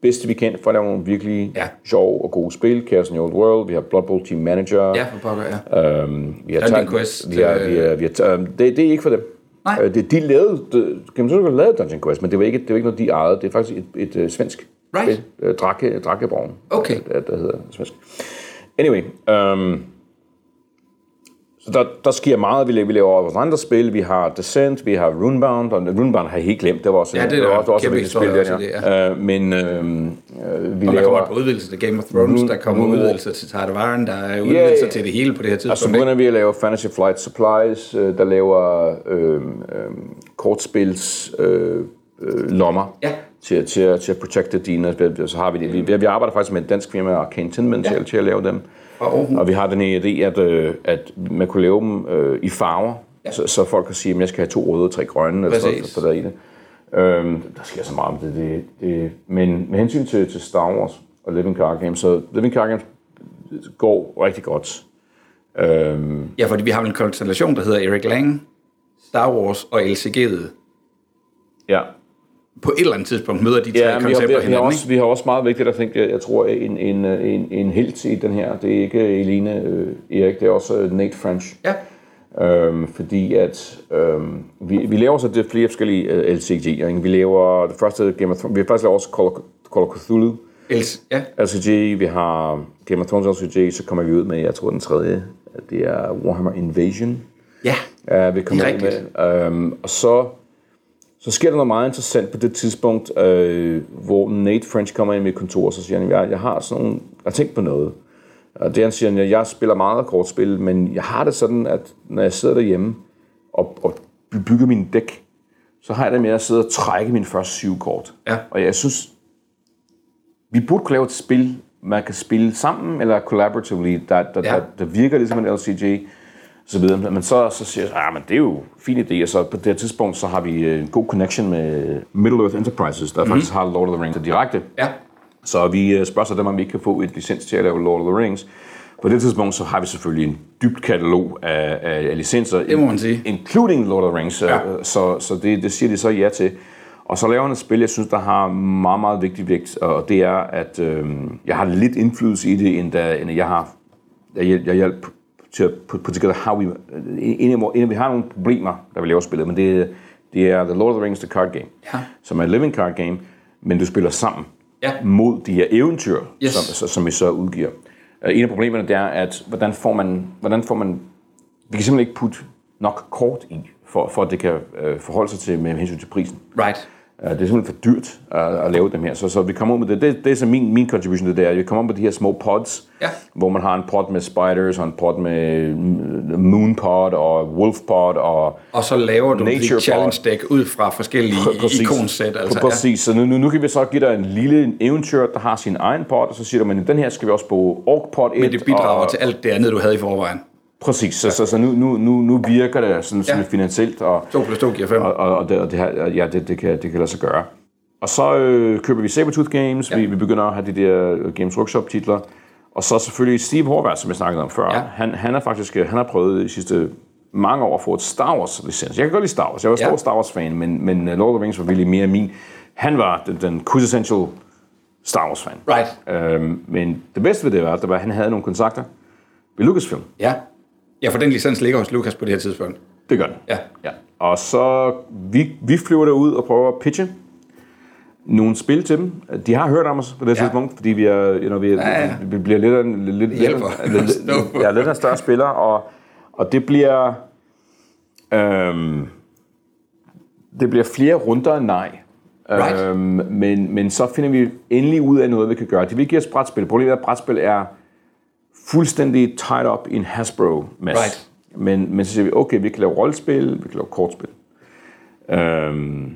Speaker 3: bedst vi kan for at lave nogle virkelig
Speaker 1: Ja.
Speaker 3: sjove og gode spil. Chaos in the Old World, vi har Blood Bowl Team Manager.
Speaker 1: Ja, for pokker, ja.
Speaker 3: Øhm, vi har
Speaker 1: Dungeon Quest,
Speaker 3: Vi har, vi har, vi har, øhm, det, det er ikke for dem.
Speaker 1: Nej.
Speaker 3: Øh, det, de lavede, Games Workshop lavede Dungeon Quest, men det var ikke, det var ikke noget, de ejede. Det er faktisk et, et, et svensk
Speaker 1: Right.
Speaker 3: spil. Øh, Drake, Drakeborgen.
Speaker 1: Okay.
Speaker 3: Der, der hedder svensk. Anyway, øhm, så der, der sker meget. Vi laver, vi laver vores andre spil. Vi har Descent, vi har Runebound, og Runebound har jeg helt glemt. Det var også,
Speaker 1: Ja, det er
Speaker 3: var,
Speaker 1: der
Speaker 3: det var også et spil. Der, ja.
Speaker 1: i
Speaker 3: Øh, men øhm, øh, vi
Speaker 1: Og der
Speaker 3: laver...
Speaker 1: kommer et udvidelse til Game of Thrones,
Speaker 3: Nu-
Speaker 1: der kommer
Speaker 3: nu-
Speaker 1: udvidelser til Tardevaren, der er udvidelser til det hele på det her tidspunkt.
Speaker 3: begynder vi at lave Fantasy Flight Supplies, øh, der laver øh, øh, kortspils øh, øh, lommer
Speaker 1: Ja.
Speaker 3: til, til, til at protecte dine. Så har vi det. Vi, vi arbejder faktisk med et dansk firma, Arcane Tinman, ja. til, til at lave dem.
Speaker 1: Aarhus.
Speaker 3: Og vi har den her idé, at, øh, at man kunne lave dem øh, i farver, ja. så, så folk kan sige, at jeg skal have to røde og tre grønne, eller sådan for der i det. Øhm, der sker så meget med det, det, det. Men med hensyn til, til Star Wars og Living Card Games, så Living Card Games går rigtig godt. Øhm,
Speaker 1: Ja, fordi vi har en konstellation, der hedder Erik Lang, Star Wars og LCG'et.
Speaker 3: ja.
Speaker 1: På et eller andet tidspunkt møder de tre
Speaker 3: Ja, vi har,
Speaker 1: koncepter
Speaker 3: vi, har, vi, har
Speaker 1: hinanden,
Speaker 3: også, vi har også meget vigtigt at tænke, jeg tror, en, en, en, en helt i den her, det er ikke Eline øh, Erik, det er også øh, Nate French.
Speaker 1: Ja,
Speaker 3: Øhm, fordi at øhm, vi, vi laver så det flere forskellige øh, LCG. Ikke? Vi laver det første Game of Thrones, vi har faktisk lavet også Call of, Call of Cthulhu
Speaker 1: LC, ja.
Speaker 3: LCG, vi har Game of Thrones LCG, så kommer vi ud med, jeg tror den tredje, det er Warhammer Invasion.
Speaker 1: ja.
Speaker 3: Ja, vi kommer
Speaker 1: er
Speaker 3: ud med. Øhm, og så, så sker der noget meget interessant på det tidspunkt, øh, hvor Nate French kommer ind i mit kontor, og så siger han, jeg, jeg har sådan nogle, jeg har tænkt på noget. Og det han siger, at jeg spiller meget kortspil, men jeg har det sådan, at når jeg sidder derhjemme og, og bygger min dæk, så har jeg det med at sidde og trække mine første syv kort.
Speaker 1: Ja.
Speaker 3: Og jeg synes, vi burde kunne lave et spil, man kan spille sammen, eller collaboratively, der, der,
Speaker 1: ja.
Speaker 3: der, der virker ligesom en LCG, så videre. Men så, så siger jeg, ah, men det er jo en fin idé, og så på det her tidspunkt, så har vi øh, en god connection med Middle Earth Enterprises, der mm-hmm. faktisk har Lord of the Rings direkte.
Speaker 1: Ja,
Speaker 3: Så vi øh, spørger så dem, om vi ikke kan få et licens til at lave Lord of the Rings. På det tidspunkt, så har vi selvfølgelig en dybt katalog af, af licenser.
Speaker 1: Det må man sige.
Speaker 3: Including Lord of the Rings.
Speaker 1: Ja.
Speaker 3: Så, så det, det siger de så ja til. Og så laver han et spil, jeg synes, der har meget, meget vigtig vægt, og det er, at øh, jeg har lidt indflydelse i det, end, da, end jeg har jeg, jeg hjælp til at put, put together how we, inden, inden vi har nogle problemer, der vi laver spillet, men det, det er The Lord of the Rings, The Card Game,
Speaker 1: Ja.
Speaker 3: som er et living card game, men du spiller sammen
Speaker 1: Ja.
Speaker 3: mod de her eventyr,
Speaker 1: Yes.
Speaker 3: som, som, vi så udgiver. Uh, en af problemerne det er, at hvordan får man, hvordan får man, vi kan simpelthen ikke putte nok kort i, for, for at det kan uh, forholde sig til med hensyn til prisen.
Speaker 1: right.
Speaker 3: Uh, det er simpelthen for dyrt at, at lave dem her, så, så vi kommer ud med det. Det, det er så min, min contribution til det, er, at vi kommer ud med de her små pods,
Speaker 1: Ja.
Speaker 3: hvor man har en pod med spiders, og en pod med mm, moon pod, og wolf pod, og
Speaker 1: Og så laver du
Speaker 3: Nature
Speaker 1: challenge deck ud fra forskellige ikonsæt. Altså,
Speaker 3: Præcis, så nu, nu, nu kan vi så give dig en lille eventyr, der har sin egen pot, og så siger du, men den her skal vi også bruge ork pot 1.
Speaker 1: Men det bidrager
Speaker 3: og,
Speaker 1: til alt det andet, du havde i forvejen.
Speaker 3: Præcis, så, så, så nu, nu, nu, nu virker det sådan, sådan
Speaker 1: Ja.
Speaker 3: finansielt, og,
Speaker 1: 2 plus 2 giver 5.
Speaker 3: og, og, og, det, og det, her, ja, det, det, kan, det kan lade sig gøre. Og så øh, køber vi Sabertooth Games, ja. vi, vi begynder at have de der øh, Games Workshop titler, og så selvfølgelig Steve Horvath, som jeg snakkede om før.
Speaker 1: Ja.
Speaker 3: Han, han er faktisk, øh, han har prøvet de sidste mange år at få et Star Wars licens. Jeg kan godt lide Star Wars, jeg var stor
Speaker 1: Ja.
Speaker 3: Star Wars fan, men, men øh, Lord of the Rings var virkelig mere min. Han var den, den quintessential Star Wars fan.
Speaker 1: Right.
Speaker 3: Øhm, men det bedste ved det var, at han havde nogle kontakter ved Lucasfilm.
Speaker 1: Ja. Ja, for den licens ligger hos Lukas på det her tidspunkt.
Speaker 3: Det gør den.
Speaker 1: Ja.
Speaker 3: ja. Og så vi, vi flyver derud og prøver at pitche nogle spil til dem. De har hørt om os på det
Speaker 1: Ja.
Speaker 3: tidspunkt, fordi vi, er, you know, vi,
Speaker 1: Ja, ja.
Speaker 3: vi bliver lidt af en, lidt, lidt,
Speaker 1: hjælper.
Speaker 3: lidt, lidt, ja, lidt af større spiller, og, og det bliver øhm, det bliver flere runder end nej.
Speaker 1: Right.
Speaker 3: Øhm, men, men så finder vi endelig ud af noget, vi kan gøre. De vil give os brætspil. Problemet er, at brætspil er fuldstændig tied up i en Hasbro-mess.
Speaker 1: Right.
Speaker 3: Men, men så siger vi, okay, vi kan lave rollespil, vi kan lave kortspil. Øhm,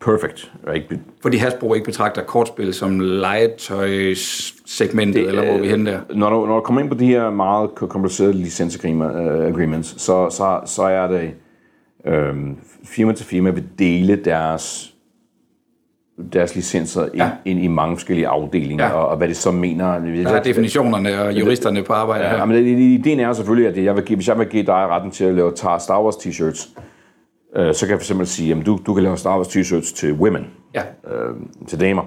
Speaker 3: perfect. Ikke?
Speaker 1: Fordi Hasbro ikke betragter kortspil som legetøjssegmentet, eller hvor vi henne der.
Speaker 3: Når du, når du kommer ind på de her meget komplicerede licensagreements, agreements, så, så, så er det øhm, firma til firma vil dele deres deres licenser ind,
Speaker 1: Ja.
Speaker 3: ind i mange forskellige afdelinger,
Speaker 1: Ja.
Speaker 3: og, og hvad det så mener.
Speaker 1: Der er definitionerne og juristerne på arbejde
Speaker 3: Ja,
Speaker 1: her.
Speaker 3: men ideen er selvfølgelig, at jeg vil give, hvis jeg vil give dig retten til at lave tar- Star Wars t-shirts, øh, så kan jeg for eksempel sige, at du, du kan lave Star Wars t-shirts til women,
Speaker 1: Ja,
Speaker 3: øh, til damer,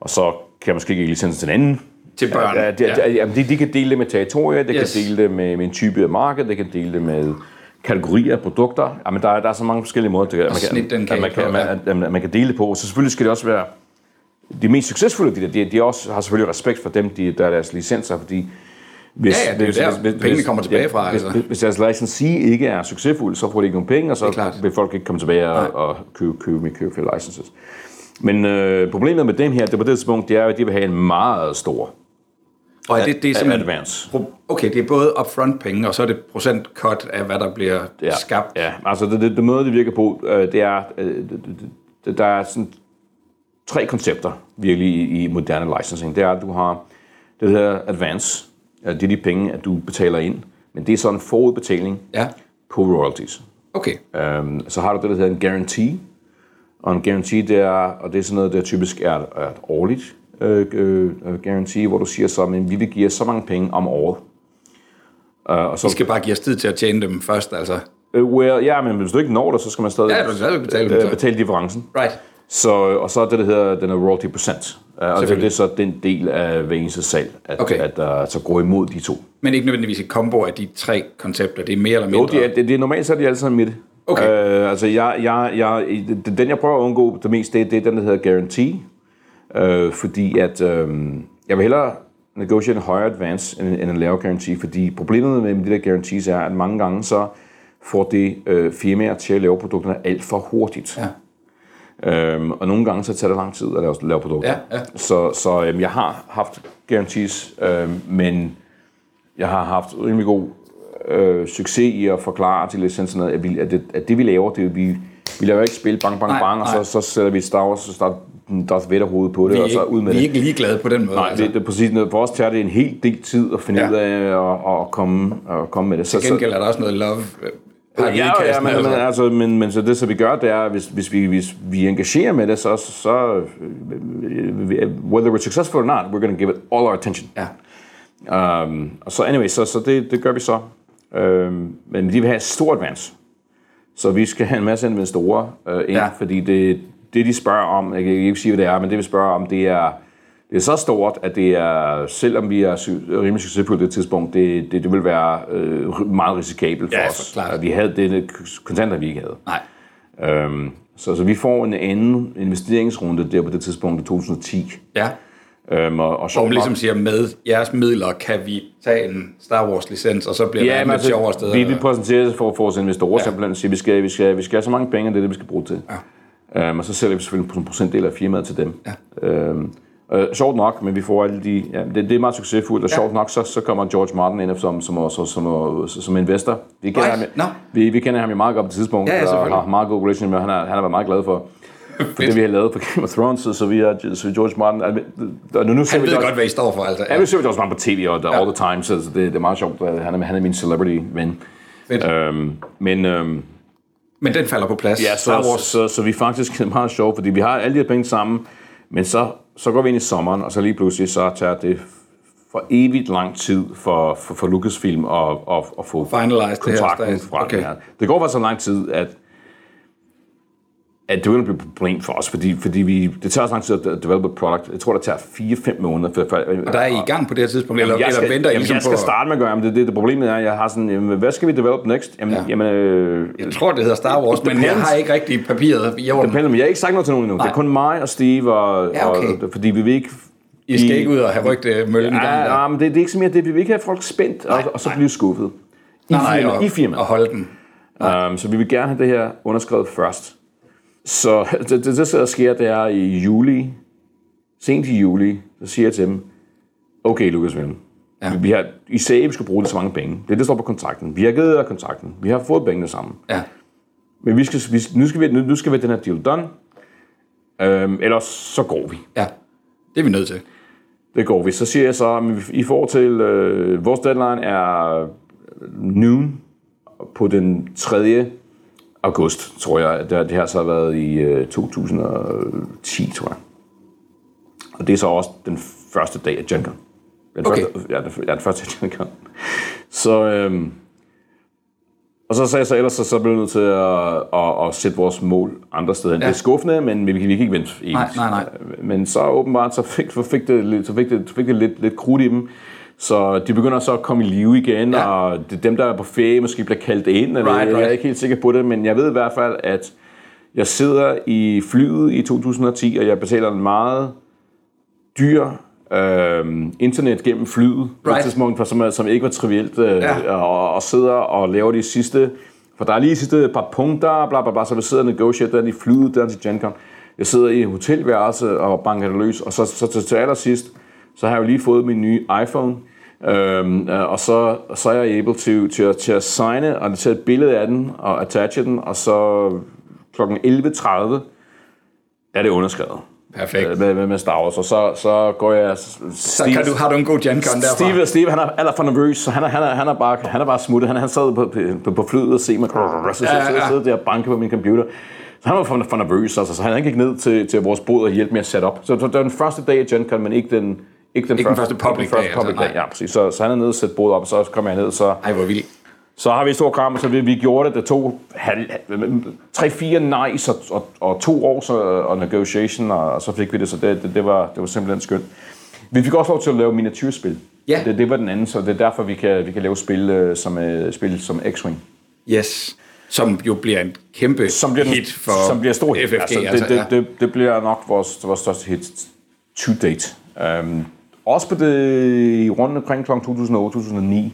Speaker 3: og så kan jeg måske give licensen til en anden.
Speaker 1: til børn.
Speaker 3: Ja, de, ja. De, de, de kan dele det med territorier, de
Speaker 1: Yes.
Speaker 3: kan dele det med, med en type af marked, de kan dele det med kategorier af produkter. Jamen, der, er- der er så mange forskellige måder, det, man,
Speaker 1: den
Speaker 3: kan, at man, kan, man, at, at man kan dele på. Så selvfølgelig skal det også være de mest succesfulde de der, de, de også har selvfølgelig respekt for dem, de, der er deres licenser, fordi hvis,
Speaker 1: Ja, ja, det er jo der, pengene kommer tilbage fra,
Speaker 3: Hvis,
Speaker 1: altså.
Speaker 3: hvis, hvis deres licensee ikke er succesfuld, så får de ikke nogen penge, og så vil folk ikke komme tilbage og, og købe, købe, købe, købe flere licenses. Men øh, problemet med dem her, det på det tidspunkt, det er, at de vil have en meget stor
Speaker 1: Og er det, det er simpelthen...
Speaker 3: advance.
Speaker 1: Okay, det er både upfront penge, og så er det procent cut af, hvad der bliver
Speaker 3: ja,
Speaker 1: skabt.
Speaker 3: Ja, altså det, det, det måde, det virker på, øh, det er, øh, det, der er sådan tre koncepter virkelig i, i moderne licensing. Det er, at du har det der hedder advance, det er de penge, at du betaler ind, men det er sådan en forudbetaling
Speaker 1: Ja,
Speaker 3: på royalties.
Speaker 1: okay.
Speaker 3: Um, så har du det, der hedder en guarantee, og en guarantee, det er, og det er sådan noget, der typisk er, er årligt øh, øh, guarantee, hvor du siger så, men vi vil give jer så mange penge om året. Uh, og så,
Speaker 1: Vi skal bare give os tid til at tjene dem først, altså.
Speaker 3: Øh, well, ja, men hvis du ikke når det, så skal man stadig
Speaker 1: Ja, du skal stadig betale
Speaker 3: øh,
Speaker 1: så.
Speaker 3: betale differencen.
Speaker 1: Right.
Speaker 3: Så, og så er det, der hedder den er royalty percent. Uh, og det, er så den del af hver eneste salg, at,
Speaker 1: Okay.
Speaker 3: at der så går imod de to.
Speaker 1: Men ikke nødvendigvis et kombo af de tre koncepter. Det er mere eller mindre.
Speaker 3: Jo, det er, det, det er normalt, så er de alle sammen midt.
Speaker 1: Okay.
Speaker 3: Øh, altså, jeg, jeg, jeg, den, jeg prøver at undgå det mest, det, det er den, der hedder guarantee. Øh, fordi at, øh, jeg vil hellere negotiate en højere advance end, end en lavere guarantee, fordi problemet med de der guarantees er, at mange gange så får det øh, firmaer til at lave produkterne alt for hurtigt.
Speaker 1: Ja.
Speaker 3: Øhm, og nogle gange så tager det lang tid at lave, lave produkter.
Speaker 1: Ja, ja.
Speaker 3: Så, så øhm, jeg har haft guarantees, øhm, men jeg har haft rimelig god øh, succes i at forklare til licenserne, at, vi, at, det, at det vi laver, det vi, vi laver ikke spil bang, bang,
Speaker 1: Nej,
Speaker 3: bang, og
Speaker 1: nej.
Speaker 3: så, så sætter vi Star Wars, så starter Darth Vader hoved på det,
Speaker 1: Vi er,
Speaker 3: og så ud
Speaker 1: ikke,
Speaker 3: med
Speaker 1: vi er
Speaker 3: det.
Speaker 1: ikke ligeglade på den måde.
Speaker 3: Nej,
Speaker 1: altså.
Speaker 3: det, det er præcis. For os tager det en hel del tid at finde
Speaker 1: Ja.
Speaker 3: ud af at, at, komme, at komme med det. Så,
Speaker 1: Til gengæld er der også noget love. øh,
Speaker 3: Ja, ja, men,
Speaker 1: altså.
Speaker 3: men, altså, men, men så det, så vi gør, det er, hvis, hvis, vi, hvis vi engagerer med det, så, så øh, whether we're successful or not, we're going to give it all our attention.
Speaker 1: Ja.
Speaker 3: Um, og så anyway, så, så det, det gør vi så. Um, men de vil have et stort advance. Så vi skal have en masse investorer uh, ind,
Speaker 1: ja.
Speaker 3: fordi det, det, de spørger om, jeg kan ikke sige, hvad det er, men det, vi spørger om, det er, det er så stort, at det er, selvom vi er rimelig succesfulde på det tidspunkt, det, det, det vil være øh, meget risikabelt for
Speaker 1: Ja,
Speaker 3: os.
Speaker 1: klart.
Speaker 3: At vi havde det kontanter, vi ikke havde.
Speaker 1: Nej.
Speaker 3: Øhm, så, så vi får en anden investeringsrunde der på det tidspunkt i 2010.
Speaker 1: Ja.
Speaker 3: Øhm, og, og
Speaker 1: Hvor man ligesom siger, med jeres midler kan vi tage en Star Wars licens, og så bliver
Speaker 3: Ja,
Speaker 1: det
Speaker 3: men
Speaker 1: lidt sjovere steder.
Speaker 3: vi, vi præsenterer det for, for vores investorer
Speaker 1: Ja.
Speaker 3: simpelthen siger, vi skal, vi, skal, vi skal have så mange penge, det er det, vi skal bruge til. Ja. Øhm, og så sælger vi selvfølgelig en procentdel af firmaet til dem. Ja. Øhm, øh, sjovt nok, men vi får alle de... Ja, det, det er meget succesfuldt, og
Speaker 1: Ja.
Speaker 3: sjovt nok, så, så kommer George Martin ind som, som, som, som, som, investor. Vi kender,
Speaker 1: Right.
Speaker 3: ham,
Speaker 1: Nå.
Speaker 3: vi, vi kender ham jo meget godt på det tidspunkt,
Speaker 1: Ja, ja,
Speaker 3: og har meget god relation med, han har, han har været meget glad for, for det, vi har lavet på Game of Thrones, så, så vi er så George Martin... Og nu, nu ser
Speaker 1: Han
Speaker 3: vi
Speaker 1: ved
Speaker 3: George-
Speaker 1: godt, hvad I står for, altså.
Speaker 3: Ja, vi ser George Martin på tv og ja. all the time, så det, det er meget sjovt. Han er, han er min celebrity-ven. Øhm, men øhm,
Speaker 1: Men den falder på plads.
Speaker 3: ja,
Speaker 1: Star
Speaker 3: så,
Speaker 1: Wars.
Speaker 3: så, så, så vi faktisk er meget sjovt, fordi vi har alle de her penge sammen, men så, så går vi ind i sommeren, og så lige pludselig så tager det for evigt lang tid for, for, for Lucasfilm at, at, at få
Speaker 1: Finalize det her
Speaker 3: kontrakten fra
Speaker 1: Okay.
Speaker 3: det her. Det går faktisk så lang tid, at at det vil blive et problem for os, fordi, fordi vi, det tager så lang tid at develop et product. Jeg tror, det tager 4-5 måneder. For, for,
Speaker 1: Og der er I i gang på det her tidspunkt, eller,
Speaker 3: jeg skal,
Speaker 1: eller venter I ligesom
Speaker 3: jeg skal
Speaker 1: på...
Speaker 3: starte med at gøre, men det, det, det problemet er, jeg har sådan, jamen, hvad skal vi develop next? Jamen,
Speaker 1: Ja.
Speaker 3: ja. jamen øh,
Speaker 1: Jeg tror, det hedder Star Wars, men jeg
Speaker 3: depends.
Speaker 1: har ikke rigtig papiret i orden.
Speaker 3: depender, men jeg har ikke sagt noget til nogen endnu. Det er kun mig og Steve, og,
Speaker 1: Ja, okay.
Speaker 3: og, fordi vi vil ikke...
Speaker 1: I skal ikke ud og have rygt møllen i gang
Speaker 3: Ja,
Speaker 1: der.
Speaker 3: ja, men det, det er ikke så mere det. Vi vil ikke have folk spændt, og, og så blive skuffet. I
Speaker 1: Nej,
Speaker 3: firmaet.
Speaker 1: og,
Speaker 3: I firmaet.
Speaker 1: og holde den.
Speaker 3: Um, så vi vil gerne have det her underskrevet først. Så det, det, det der sker, det er i juli, sent i juli, så siger jeg til dem, okay Lucasfilm,
Speaker 1: Ja.
Speaker 3: ja. vi har, I sagde, at vi skulle bruge det så mange penge. Det er det, der står på kontrakten. Vi har givet jer kontrakten. Vi har fået pengene sammen.
Speaker 1: Ja.
Speaker 3: Men vi skal, vi, nu, skal vi, nu, nu skal vi have den her deal done. Um, ellers så går vi.
Speaker 1: ja. Det er vi nødt til.
Speaker 3: Det går vi. Så siger jeg så, at I får til, øh, vores deadline er noon på den 3. august, tror jeg. Det, det har så været i øh, 2010, tror jeg. Og det er så også den første dag af. Den
Speaker 1: Okay.
Speaker 3: første, ja, den, ja, den første GenCon. Så, øhm, og så sagde jeg så ellers, så, så blev vi nødt til at, at, at sætte vores mål andre steder hen. Ja. Det er skuffende, men vi, vi kan ikke vente.
Speaker 1: Nej, nej, nej.
Speaker 3: Men så åbenbart, så fik, så fik det, så fik det, så fik det lidt, lidt krudt i dem. Så de begynder så at komme i live igen,
Speaker 1: Ja.
Speaker 3: og det, dem, der er på ferie, måske bliver kaldt ind. Eller,
Speaker 1: Right,
Speaker 3: Jeg er
Speaker 1: right.
Speaker 3: ikke helt sikker på det, men jeg ved i hvert fald, at jeg sidder i flyet i 2010, og jeg betaler en meget dyr øh, internet gennem flyet right. på et
Speaker 1: Right.
Speaker 3: tidspunkt, for, som, er- som ikke var trivielt, øh,
Speaker 1: Ja.
Speaker 3: og, og sidder og laver de sidste, for der er lige de sidste par punkter, bla bla bla, så vi sidder og negotiater den i flyet, der til GenCon. Jeg sidder i hotelværelse og banker det løs, og så, så til, til allersidst, så har jeg jo lige fået min nye iPhone, Øhm, øh, og så, så er jeg able to, til, at, til at signe og tage et billede af den og attache den, og så kl. 11.30 er det underskrevet.
Speaker 1: Perfekt.
Speaker 3: Øh, Med, med, med Star Wars, og så, så går jeg...
Speaker 1: Så kan du, har du en god GenCon derfra?
Speaker 3: Steve, Steve han er alt for nervøs, så han er, han er, han er, bare, han er bare smuttet. Han, han sad på, på, på flyet og se mig, så så-
Speaker 1: Ja, ja,
Speaker 3: sidder der og banker på min computer. Så han var for, for nervøs, altså, så han gik ned til, til vores bod og hjælpe med at sætte op. Så det var den første dag i GenCon, men ikke den, ikke den,
Speaker 1: Ikke den første public
Speaker 3: den første
Speaker 1: dag, altså,
Speaker 3: public. Ja, præcis. Så, så han er nede og sætte bordet op, og så kommer jeg ned, så...
Speaker 1: Ej, hvor vildt.
Speaker 3: Så har vi et stort kram, så vi, vi gjorde det. Det tog halv, tre, fire nice og, og, og to år så, og negotiation, og, og så fik vi det, så det, det, det, var, det var simpelthen skønt. Vi fik også lov til at lave miniatyrspil.
Speaker 1: Ja.
Speaker 3: Det, det var den anden, så det er derfor, vi kan, vi kan lave spil øh, som, øh, spil som X-Wing.
Speaker 1: Yes. Som jo bliver en kæmpe
Speaker 3: Som bliver, den-
Speaker 1: hit for
Speaker 3: som bliver stor hit.
Speaker 1: FFG.
Speaker 3: Altså, det,
Speaker 1: altså,
Speaker 3: det,
Speaker 1: ja.
Speaker 3: det, det, bliver nok vores, vores største hit to date. Um, også på det, i runden omkring kl. 2008-2009,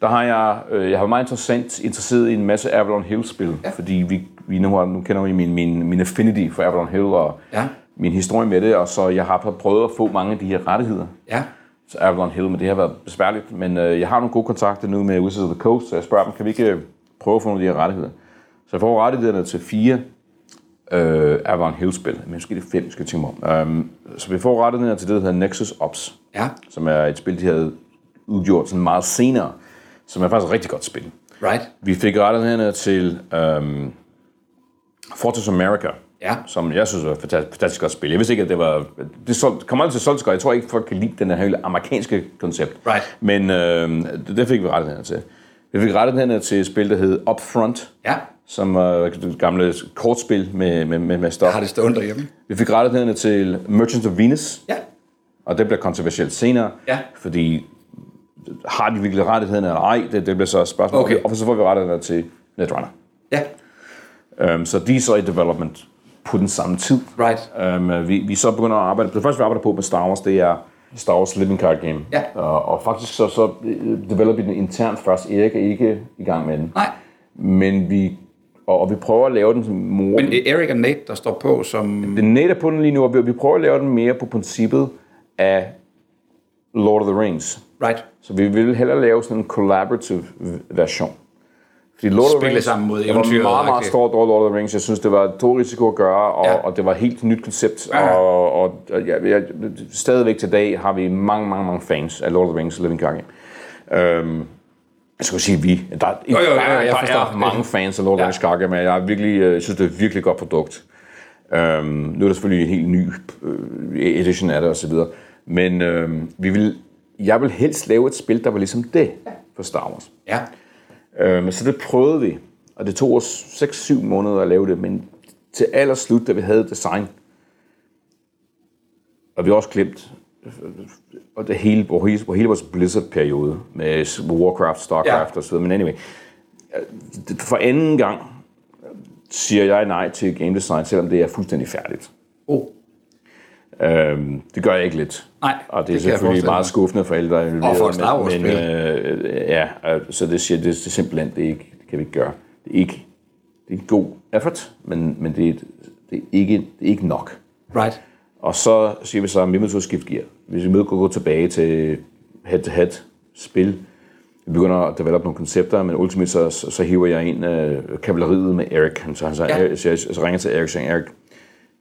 Speaker 3: der har jeg, øh, jeg har været meget interessant, interesseret i en masse Avalon Hill-spil, ja. fordi vi, vi nu, har, nu kender vi min, min, min affinity for Avalon Hill og
Speaker 1: Ja.
Speaker 3: min historie med det, og så jeg har prøvet at få mange af de her rettigheder
Speaker 1: Ja.
Speaker 3: til Avalon Hill, men det har været besværligt. Men øh, jeg har nogle gode kontakter nu med Wizards of the Coast, så jeg spørger dem, kan vi ikke øh, prøve at få nogle af de her rettigheder? Så jeg får rettighederne til fire øh, Avalon Hill-spil, men måske det er fem, skal jeg tænke mig om. Um, så vi får rettighederne til det, der hedder Nexus Ops,
Speaker 1: Ja.
Speaker 3: som er et spil, de havde udgjort sådan meget senere, som er faktisk et rigtig godt spil.
Speaker 1: Right.
Speaker 3: Vi fik rettighederne til um, Fortress America,
Speaker 1: Ja.
Speaker 3: som jeg synes var et fantastisk, fantastisk godt spil. Jeg vidste ikke, at det var... Det solgte, kom aldrig til solgt godt. Jeg tror ikke, folk kan lide den her hele amerikanske koncept.
Speaker 1: Right.
Speaker 3: Men øh, det, det fik vi rettigheden til. Vi fik rettigheden til et spil, der hed Upfront,
Speaker 1: Ja.
Speaker 3: Som var et gamle kortspil med, med, med, med stof.
Speaker 1: Jeg har det stående derhjemme.
Speaker 3: Vi fik rettigheden til Merchants of Venus,
Speaker 1: Ja.
Speaker 3: og det bliver kontroversielt senere,
Speaker 1: Ja.
Speaker 3: fordi har de virkelig rettigheden eller ej, det, det bliver så et spørgsmål.
Speaker 1: Okay.
Speaker 3: Og så får vi rettigheden til Netrunner.
Speaker 1: Ja.
Speaker 3: Um, så de er så i development på den samme tid.
Speaker 1: Right.
Speaker 3: Um, vi, vi så begynder at arbejde, det første vi arbejder på med Star Wars, det er Star Wars Living Card Game.
Speaker 1: Ja.
Speaker 3: Og, og faktisk så, så øh, developer vi den internt først. Erik er ikke i gang med den.
Speaker 1: Nej.
Speaker 3: Men vi, og, og vi prøver at lave den som mor.
Speaker 1: Men det er Erik og Nate, der står på som...
Speaker 3: det er netop på den lige nu, og vi, vi prøver at lave den mere på princippet af Lord of the Rings.
Speaker 1: Right.
Speaker 3: Så vi vil hellere lave sådan en collaborative version. Fordi Lord of the Rings,
Speaker 1: sammen mod
Speaker 3: jeg var
Speaker 1: eventyret,
Speaker 3: meget, meget stolt over Lord of the Rings. Jeg synes, det var stor risiko at gøre, og,
Speaker 1: Ja.
Speaker 3: ja. og det var et helt nyt koncept.
Speaker 1: Ja, ja.
Speaker 3: Og, og, og jeg, jeg, stadigvæk til dag har vi mange, mange, mange fans af Lord of the Rings Living Card Game. Øhm, jeg skulle sige vi. Der, er-
Speaker 1: jo, jo,
Speaker 3: der,
Speaker 1: jeg
Speaker 3: der
Speaker 1: forstår.
Speaker 3: er mange fans af Lord
Speaker 1: Ja.
Speaker 3: Game, og jeg, er virkelig, øh, jeg synes, det er et virkelig godt produkt. Øhm, nu er der selvfølgelig en helt ny øh, edition af det osv. Men øhm, vi vil, jeg vil helst lave et spil, der var ligesom det for Star Wars.
Speaker 1: Ja.
Speaker 3: Øhm, så det prøvede vi, og det tog os 6-7 måneder at lave det, men til allerslut, da vi havde design, og vi har også glemt, og det hele, hvor hele, hvor hele vores Blizzard-periode med Warcraft, Starcraft
Speaker 1: Ja.
Speaker 3: og så videre, men anyway, for anden gang siger jeg nej til game design, selvom det er fuldstændig færdigt.
Speaker 1: Oh.
Speaker 3: Øhm, det gør jeg ikke lidt.
Speaker 1: Nej,
Speaker 3: og det er
Speaker 1: det
Speaker 3: selvfølgelig meget skuffende for alle, der er involveret,
Speaker 1: Og for Star
Speaker 3: men, men,
Speaker 1: Wars-spil.
Speaker 3: øh, ja, øh, så det siger, det, det simpelthen, det, ikke, det kan vi ikke gøre. Det er ikke, det er en god effort, men, men det, er, det, er ikke, det er ikke nok.
Speaker 1: Right.
Speaker 3: Og så siger vi så, at vi at skifte gear. Hvis vi møder gå tilbage til head-to-head spil, vi begynder at develop nogle koncepter, men ultimat så, så, så hiver jeg ind øh, kavaleriet med Erik. Han, så, han så,
Speaker 1: Ja.
Speaker 3: ja. så, jeg, så ringer til Erik og siger, Erik,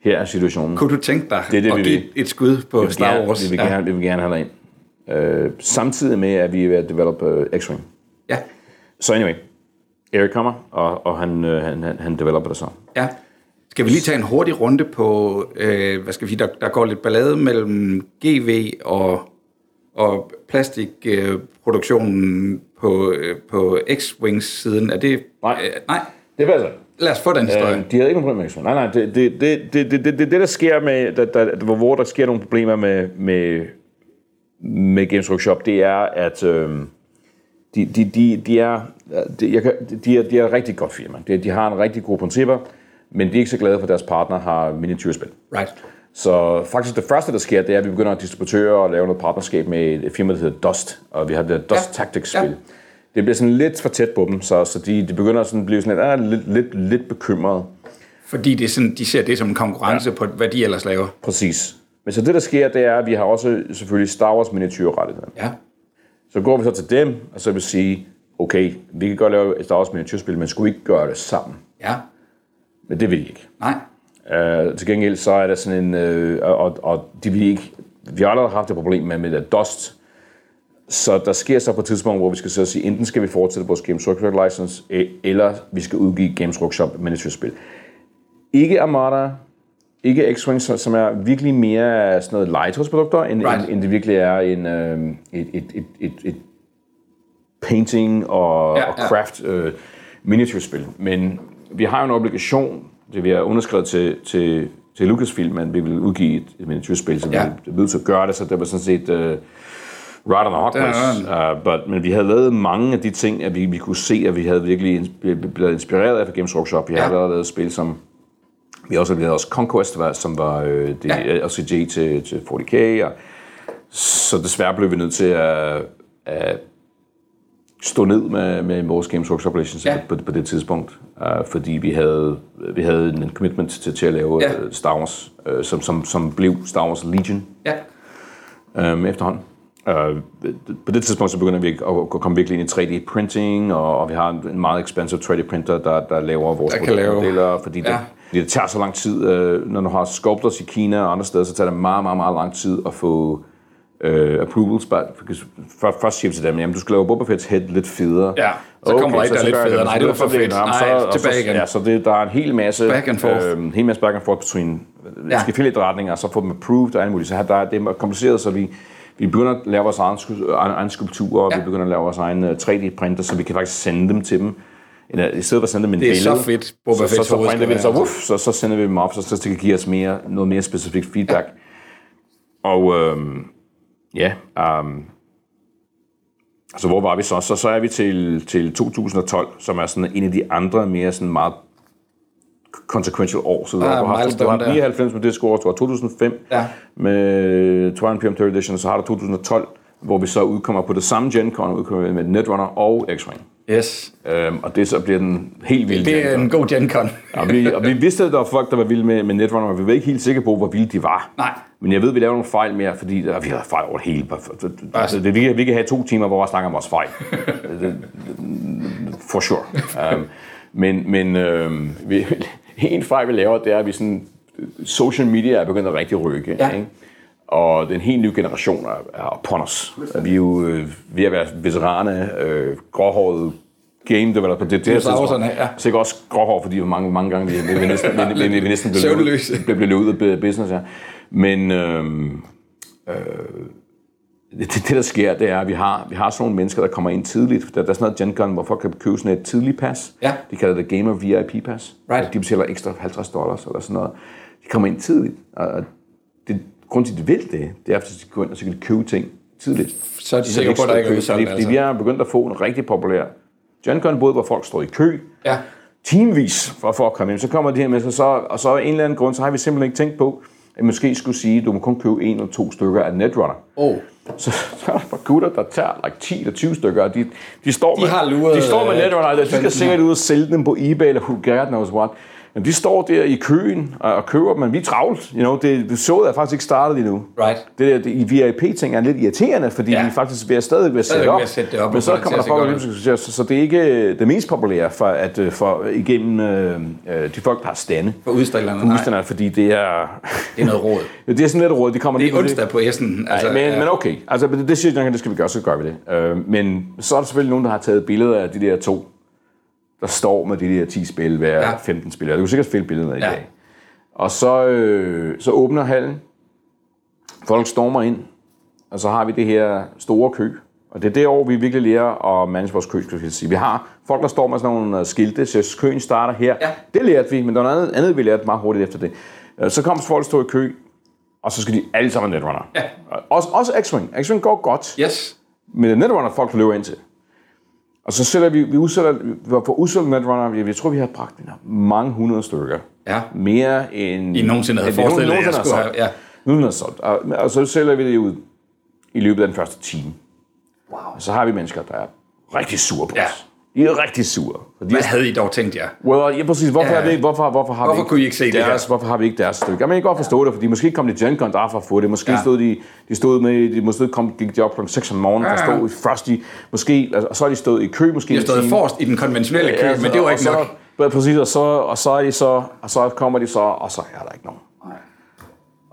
Speaker 3: her er situationen.
Speaker 1: Kunne du tænke dig
Speaker 3: Det er det,
Speaker 1: at
Speaker 3: vi
Speaker 1: give et skud på
Speaker 3: Vi
Speaker 1: Star
Speaker 3: gerne-
Speaker 1: Wars?
Speaker 3: Vi vil gerne, vi vil gerne have dig ind. Øh, samtidig med, at vi er ved at develop øh, X-Wing.
Speaker 1: Ja.
Speaker 3: Så anyway, Eric kommer, og, og han, øh, han, han, han developer det så.
Speaker 1: Ja. Skal vi lige tage en hurtig runde på, øh, hvad skal vi der, der går lidt ballade mellem GV og, og plastikproduktionen øh, på, på X-Wings-siden. Er det...
Speaker 3: Nej.
Speaker 1: Øh, nej.
Speaker 3: Det passer.
Speaker 1: Lad os få den øh, historie.
Speaker 3: Øh, de havde ikke nogen problemer med x Nej, nej. Det, det, det, det, det, det, det der sker med, der, der, hvor der sker nogle problemer med, med, med Games Workshop, det er, at... Øh, de, de, de, de, er, øh, de, jeg de, er, de er et rigtig godt firma. De, de har en rigtig gode principper men de er ikke så glade for, at deres partner har miniatyrspil.
Speaker 1: Right.
Speaker 3: Så faktisk det første, der sker, det er, at vi begynder at distributøre og lave noget partnerskab med et firma, der hedder Dust, og vi har det Dust
Speaker 1: Ja.
Speaker 3: Tactics-spil.
Speaker 1: Ja.
Speaker 3: Det bliver sådan lidt for tæt på dem, så, så de, de begynder sådan at blive sådan lidt, ah, lidt, lidt, lidt bekymrede.
Speaker 1: Fordi det er sådan, de ser det som en konkurrence ja. på, hvad de ellers laver.
Speaker 3: Præcis. Men så det, der sker, det er, at vi har også selvfølgelig Star Wars miniatyrrettigheder.
Speaker 1: Ja.
Speaker 3: Så går vi så til dem, og så vil sige, okay, vi kan godt lave et Star Wars miniatyrspil, men skulle vi ikke gøre det sammen?
Speaker 1: Ja.
Speaker 3: Men det vil de ikke.
Speaker 1: Nej.
Speaker 3: Uh, til gengæld så er der sådan en, uh, og, og de vil ikke, vi har allerede haft et problem med, med det Dust, så der sker så på et tidspunkt, hvor vi skal så sige, enten skal vi fortsætte vores Games Workshop license, e- eller vi skal udgive Games Workshop miniatyrspil. Ikke Armada, ikke X-Wing, som- er virkelig mere sådan noget legetøjsprodukter, end,
Speaker 1: Right.
Speaker 3: end, end det virkelig er en, øh, et, et, et, et, et painting og,
Speaker 1: Ja,
Speaker 3: ja, og
Speaker 1: ja.
Speaker 3: craft øh, miniatyrspil. Men vi har jo en obligation, det vi har underskrevet til, til, til Lucasfilm, at vi vil udgive et, et miniatyrspil, så
Speaker 1: Ja.
Speaker 3: vi er nødt til at gøre det, så det var sådan set uh, right on the hot place. Uh, but, men vi havde lavet mange af de ting, at vi, vi kunne se, at vi havde virkelig blevet inspireret af Games Workshop. Vi
Speaker 1: Ja.
Speaker 3: har allerede lavet spil som vi har også lavet også Conquest, som var øh, det
Speaker 1: ja.
Speaker 3: LCG til, til 40K, og så desværre blev vi nødt til at, at stå ned med, med vores Games Workshop relationship
Speaker 1: Ja.
Speaker 3: på, på det tidspunkt, uh, fordi vi havde, vi havde en commitment til, til at lave
Speaker 1: Ja.
Speaker 3: ja. Star Wars, uh, som, som, som blev Star Wars Legion
Speaker 1: Ja.
Speaker 3: um, efterhånden. Uh, på det tidspunkt så begynder vi at, komme virkelig ind i 3D-printing, og, og vi har en meget expensive 3D-printer, der, der laver vores modeller, fordi det,
Speaker 1: Ja.
Speaker 3: ja. fordi det tager så lang tid. Uh, når du har sculptors i Kina og andre steder, så tager det meget, meget, meget lang tid at få uh, approvals. But, først, først siger vi til dem, jamen du skal lave Boba Fett's head lidt federe.
Speaker 1: Ja, så kommer der et, der er lidt federe. Nej,
Speaker 3: Så
Speaker 1: det var for
Speaker 3: så
Speaker 1: fedt. Nej,
Speaker 3: så-
Speaker 1: tilbage
Speaker 3: så-
Speaker 1: igen.
Speaker 3: Ja, så det, der er en hel masse...
Speaker 1: Back and forth.
Speaker 3: Øh, en hel masse back and forth between
Speaker 1: Ja.
Speaker 3: ja. lidt retninger, og så få dem approved og alt muligt. Så her, der, er- det er kompliceret, så vi, vi begynder at lave vores egen, egen, skulpturer, og
Speaker 1: Ja.
Speaker 3: vi begynder at lave vores egen øh, 3D-printer, så vi kan faktisk sende dem til dem. Eller, I stedet for at sende dem en billede,
Speaker 1: så fedt,
Speaker 3: så, så, så, printer vi det, så, uff, så, så sender vi dem op, så, så det kan give os mere, noget mere specifikt feedback. Og øhm, ja, øhm, så hvor var vi så? Så, så er vi til, til 2012, som er sådan en af de andre mere sådan meget consequential år. Så du
Speaker 1: Ah,
Speaker 3: har, du har, du
Speaker 1: milestone
Speaker 3: har
Speaker 1: der.
Speaker 3: 99 med det score, du har 2005
Speaker 1: Ja.
Speaker 3: med Twilight Imperium 3rd Edition, og så har du 2012, hvor vi så udkommer på det samme Gen Con, udkommer med Netrunner og X-Wing.
Speaker 1: Yes.
Speaker 3: Øhm, og det så bliver den helt vilde
Speaker 1: Det er en god Gen Con.
Speaker 3: Og vi, og vi vidste, at der var folk, der var vilde med, med Netrunner, men vi var ikke helt sikre på, hvor vilde de var.
Speaker 1: Nej.
Speaker 3: Men jeg ved, at vi laver nogle fejl mere, fordi der, vi har fejl over det hele. Altså, det, vi, kan, vi kan have to timer, hvor vi snakker om vores fejl. For sure. Um, men men um, vi, en fejl, vi laver, det er, at vi sådan, social media er begyndt at rigtig rykke.
Speaker 1: Ja.
Speaker 3: Ikke? Og den helt nye generation er, er upon os. Vi er jo øh, ved at være veterane, øh, gråhårede game developer. Det, det, det
Speaker 1: Dinosaurerne, ja.
Speaker 3: Sikkert også gråhår, fordi mange, mange gange vi, vi, vi næsten, vi, vi, vi næsten blev løbet- blev, blev løbet ud af business. Ja. Men øhm, øh, det, det, der sker, det er, at vi har, vi har sådan nogle mennesker, der kommer ind tidligt. Der, der er sådan noget Gen Con, hvor folk kan købe sådan et tidligt pas.
Speaker 1: Ja.
Speaker 3: De kalder det Gamer VIP Pass.
Speaker 1: Right.
Speaker 3: De betaler ekstra 50 dollars eller sådan noget. De kommer ind tidligt. Og grund til, at de vil det, det er, fordi de går ind og så kan de købe ting tidligt.
Speaker 1: Så er de sikre på, at der ikke er udsolgt,
Speaker 3: Fordi,
Speaker 1: altså.
Speaker 3: vi er begyndt at få en rigtig populær Con, både hvor folk står i kø,
Speaker 1: Ja.
Speaker 3: teamvis for, for at komme ind. Så kommer de her mennesker, så, og så af en eller anden grund, så har vi simpelthen ikke tænkt på, at måske skulle sige, at du må kun købe en eller to stykker af Netrunner.
Speaker 1: Oh.
Speaker 3: Så, så er der bare gutter, der tager like 10 eller 20 stykker, og de, de står
Speaker 1: De
Speaker 3: med,
Speaker 1: har luret,
Speaker 3: de står med
Speaker 1: øh,
Speaker 3: Netrunner, de skal sikkert ud og sælge dem på eBay eller who God knows what. Men de står der i køen og, og køber dem, men vi er travlt. You know, det, det showet er faktisk ikke startet endnu.
Speaker 1: Right.
Speaker 3: Det der det, VIP-ting er lidt irriterende, fordi
Speaker 1: Ja.
Speaker 3: ja. vi faktisk at stadig ved at sætte op.
Speaker 1: sætte det op,
Speaker 3: men så kommer der folk, så, så, så det er ikke det mest populære for, at, øh, for igennem øh, øh, de folk, der har stande.
Speaker 1: For udstillerne,
Speaker 3: For udstillerne, fordi det er...
Speaker 1: Det er noget råd.
Speaker 3: det er sådan lidt råd. De kommer
Speaker 1: Det er onsdag på Essen. Altså,
Speaker 3: men,
Speaker 1: ja.
Speaker 3: men okay, altså det, det siger jeg, det skal vi gøre, så gør vi det. Øh, men så er der selvfølgelig nogen, der har taget billeder af de der to, der står med de der 10 spil hver
Speaker 1: Ja.
Speaker 3: ja. 15 spillere. Du kan sikkert finde billederne i
Speaker 1: Ja.
Speaker 3: dag. Og så, øh, så åbner hallen. Folk stormer ind. Og så har vi det her store kø. Og det er det år, vi virkelig lærer at manage vores kø, skal jeg sige. Vi har folk, der står med sådan nogle øh, skilte, så køen starter her.
Speaker 1: Ja.
Speaker 3: Det lærte vi, men der var noget andet, vi lærte meget hurtigt efter det. Øh, Så kom folk stå i kø, og så skal de alle sammen netrunner.
Speaker 1: Ja.
Speaker 3: Også, også X-Wing. X-Wing går godt.
Speaker 1: Yes.
Speaker 3: Men det er netrunner, folk løber ind til. Og så sætter vi, vi udsætter, på udsolgt netrunner, vi- jeg tror, vi har bragt mange hundrede stykker.
Speaker 1: Ja.
Speaker 3: Mere end...
Speaker 1: I nogensinde havde forestillet jer,
Speaker 3: nogensinde
Speaker 1: skulle have-
Speaker 3: solgt. Nogensinde har solgt. Og, og, så sælger vi det ud i løbet af den første time.
Speaker 1: Wow.
Speaker 3: Og så har vi mennesker, der er rigtig sure på
Speaker 1: Ja.
Speaker 3: De er rigtig sure. For de
Speaker 1: Hvad
Speaker 3: er
Speaker 1: havde I dog tænkt jer?
Speaker 3: Well, ja, præcis. Hvorfor,
Speaker 1: Ja.
Speaker 3: ja. er det, hvorfor, hvorfor har
Speaker 1: Hvorfor
Speaker 3: vi
Speaker 1: kunne I ikke se det
Speaker 3: deres,
Speaker 1: her?
Speaker 3: Hvorfor har vi ikke deres stykke? Jamen, jeg kan godt forstå det, fordi måske kom de Gen Con der for at få det. Måske
Speaker 1: Ja.
Speaker 3: ja. stod de, de stod med, de måske kom, gik de op kl. 6 om morgenen for
Speaker 1: Ja, ja.
Speaker 3: stå i Frosty. Måske, altså, og så har de stået i kø måske
Speaker 1: I har stået forrest i den konventionelle kø,
Speaker 3: Ja,
Speaker 1: men det var ikke
Speaker 3: så,
Speaker 1: nok.
Speaker 3: Ja, præcis, og så, og så er de så, og så kommer de så, og så er der ikke nogen.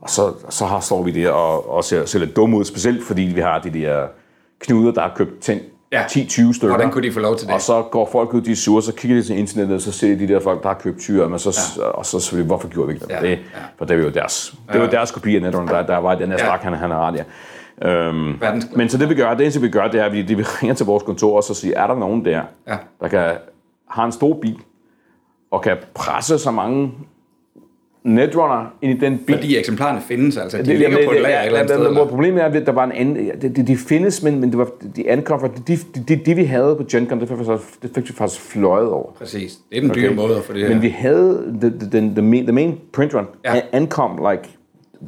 Speaker 3: Og så, så har, står vi der og, og ser, ser lidt dumme ud, specielt fordi vi har de der knuder, der har købt 10,
Speaker 1: Ja.
Speaker 3: 10-20 stykker.
Speaker 1: Hvordan kunne de få lov til det?
Speaker 3: Og så går folk ud, de er sure, så kigger de til internettet, og så ser de de der folk, der har købt tyre, men så, ja. og så selvfølgelig, hvorfor gjorde vi ikke det?
Speaker 1: Ja,
Speaker 3: det
Speaker 1: ja.
Speaker 3: For det var jo deres, det var deres kopi af Netrunner, der, der var den her
Speaker 1: Ja.
Speaker 3: stak, han, han har ret, ja. Øhm,
Speaker 1: Verdens-
Speaker 3: men så det vi gør, det eneste vi gør, det er, at vi, vi ringer til vores kontor, og så siger, er der nogen der,
Speaker 1: Ja.
Speaker 3: der kan, har en stor bil, og kan presse så mange Netrunner ind i den bil,
Speaker 1: Fordi eksemplarerne findes, altså. De
Speaker 3: det,
Speaker 1: ligger
Speaker 3: det,
Speaker 1: på et lager et eller andet sted. Eller?
Speaker 3: problemet er, at der var en anden... De, de, de findes, men, men det var, de ankom fra... De, de, de, de, vi havde på GenCon, det fik, vi så, det fik vi faktisk fløjet over.
Speaker 1: Præcis. Det er den dyre måde at få det her.
Speaker 3: Men vi havde... The, the, the, the, main, the main print run
Speaker 1: Ja.
Speaker 3: ankom like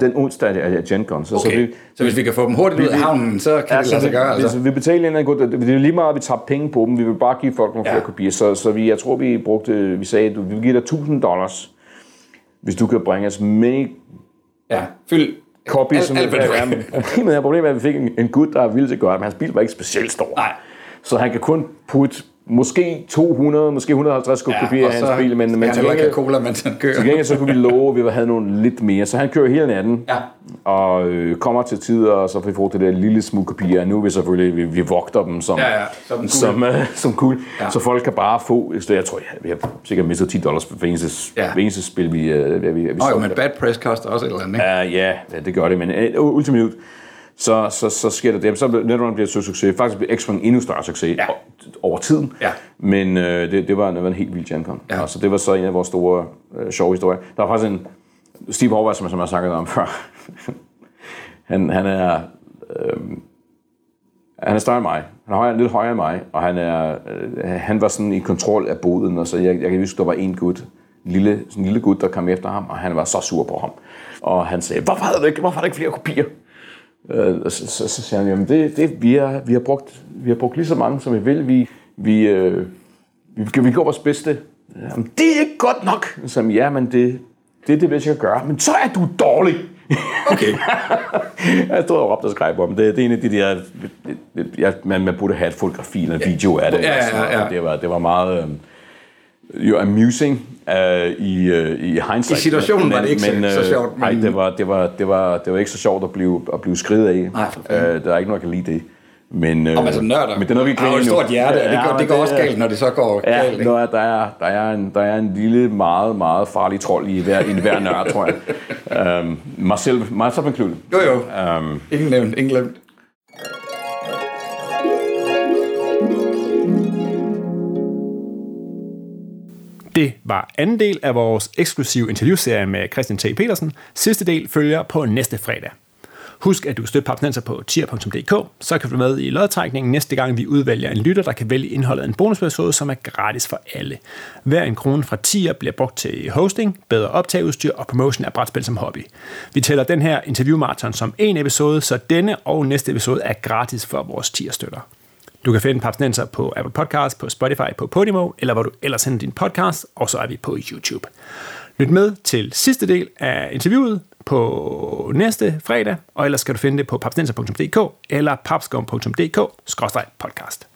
Speaker 3: den onsdag af GenCon. Så, så
Speaker 1: Okay,
Speaker 3: vi,
Speaker 1: så hvis vi kan få dem hurtigt ud af havnen, så kan det lade sig gøre, altså.
Speaker 3: hvis vi betaler en god, det er lige meget, at vi tager penge på dem. Vi vil bare give folk nogle
Speaker 1: Ja.
Speaker 3: flere kopier. Så, så vi, jeg tror, vi brugte, vi sagde, at vi vil give dig 1000 dollars, hvis du kan bringe os many
Speaker 1: Ja, fyld
Speaker 3: copy, som ja,
Speaker 1: kan.
Speaker 3: men problemet er, problemet er, at vi fik en, en gut, der er vildt til godt, men hans bil var ikke specielt stor.
Speaker 1: Nej.
Speaker 3: Så han kan kun putte måske 200, måske 150 ja, kopier
Speaker 1: og
Speaker 3: af
Speaker 1: så
Speaker 3: hans bil, men, men til gengæld,
Speaker 1: cola, mens han kører.
Speaker 3: til gengæld så kunne vi love, at vi havde nogle lidt mere. Så han kører hele natten,
Speaker 1: Ja.
Speaker 3: og øh, kommer til tider, og så får vi det der lille smule kopier. Nu er vi selvfølgelig, vi, vi vogter dem som,
Speaker 1: Ja, ja, som cool.
Speaker 3: som, øh, som cool.
Speaker 1: Ja.
Speaker 3: Ja. Så folk kan bare få, jeg tror, ja, vi har sikkert mistet 10 dollars for eneste,
Speaker 1: Ja.
Speaker 3: ja. eneste spil, vi, øh, vi, vi, vi
Speaker 1: Nå jo, men bad press koster også et eller andet, ikke?
Speaker 3: Uh, ja, ja, det gør det, men uh, ultimat, så, så, så sker der det. Så Netrunner bliver et stort succes. Faktisk bliver X-Wing endnu større succes
Speaker 1: Ja.
Speaker 3: over tiden.
Speaker 1: Ja.
Speaker 3: Men uh, det, det, var, det var en helt vild GenCon.
Speaker 1: Ja.
Speaker 3: Ja. Altså, det var så en af vores store uh, sjove historier. Der var faktisk en Steve Horvath, som, som jeg har snakket om før. han, han er... Øhm, han er større end mig. Han er højere, lidt højere end mig, og han, er, øh, han var sådan i kontrol af boden, og så jeg, jeg kan huske, der var en gut, lille, sådan en lille gut, der kom efter ham, og han var så sur på ham. Og han sagde, hvorfor er der ikke, hvorfor er der ikke flere kopier? Øh, så, så, så siger han, jamen det, det vi, har, vi, har brugt, vi har brugt lige så mange, som vi vil. Vi, vi, øh, vi, vi gør vores bedste. Jamen, det er ikke godt nok. Så ja, men det, det er det bedste, jeg kan gøre. Men så er du dårlig.
Speaker 1: Okay.
Speaker 3: jeg stod og råbte og skreg på ham. Det, det er en af de der... Ja, man, man burde have et fotografi eller en video af det.
Speaker 1: Ja, ja, ja, ja.
Speaker 3: Det, var, det var meget... Øh, jo amusing uh, i, uh, i hindsight.
Speaker 1: I situationen var det ikke så- så sjovt, men-
Speaker 3: Nej, det var, det, var, det, var, det var ikke så sjovt at blive, at blive skridt af.
Speaker 1: Nej, for fanden.
Speaker 3: der er ikke nogen, der kan lide det. Men,
Speaker 1: Om altså nørder.
Speaker 3: Men det er noget, vi
Speaker 1: har jo et stort hjerte, og det går,
Speaker 3: men
Speaker 1: det går også galt, når det så går
Speaker 3: Ja,
Speaker 1: galt, ikke?
Speaker 3: der, er, der, er, der, er en, der er en lille, meget, meget farlig trold i hver, i hver nørd, tror jeg. Um, mig selv, mig included.
Speaker 1: Jo, jo.
Speaker 3: Um,
Speaker 1: Ingen nævnt, ingen glemt.
Speaker 2: Det var anden del af vores eksklusive interviewserie med Christian T. Petersen. Sidste del følger på næste fredag. Husk, at du støtter Papsnenser på tier.dk, så kan du være med i lodtrækningen næste gang, vi udvælger en lytter, der kan vælge indholdet af en bonusepisode, som er gratis for alle. Hver en krone fra tier bliver brugt til hosting, bedre optageudstyr og promotion af brætspil som hobby. Vi tæller den her interviewmarathon som en episode, så denne og næste episode er gratis for vores tier-støtter. Du kan finde Papsnenser på Apple Podcasts, på Spotify, på Podimo, eller hvor du ellers henter din podcast, og så er vi på YouTube. Lyt med til sidste del af interviewet på næste fredag, og ellers skal du finde det på papsnenser.dk eller papskum.dk-podcast.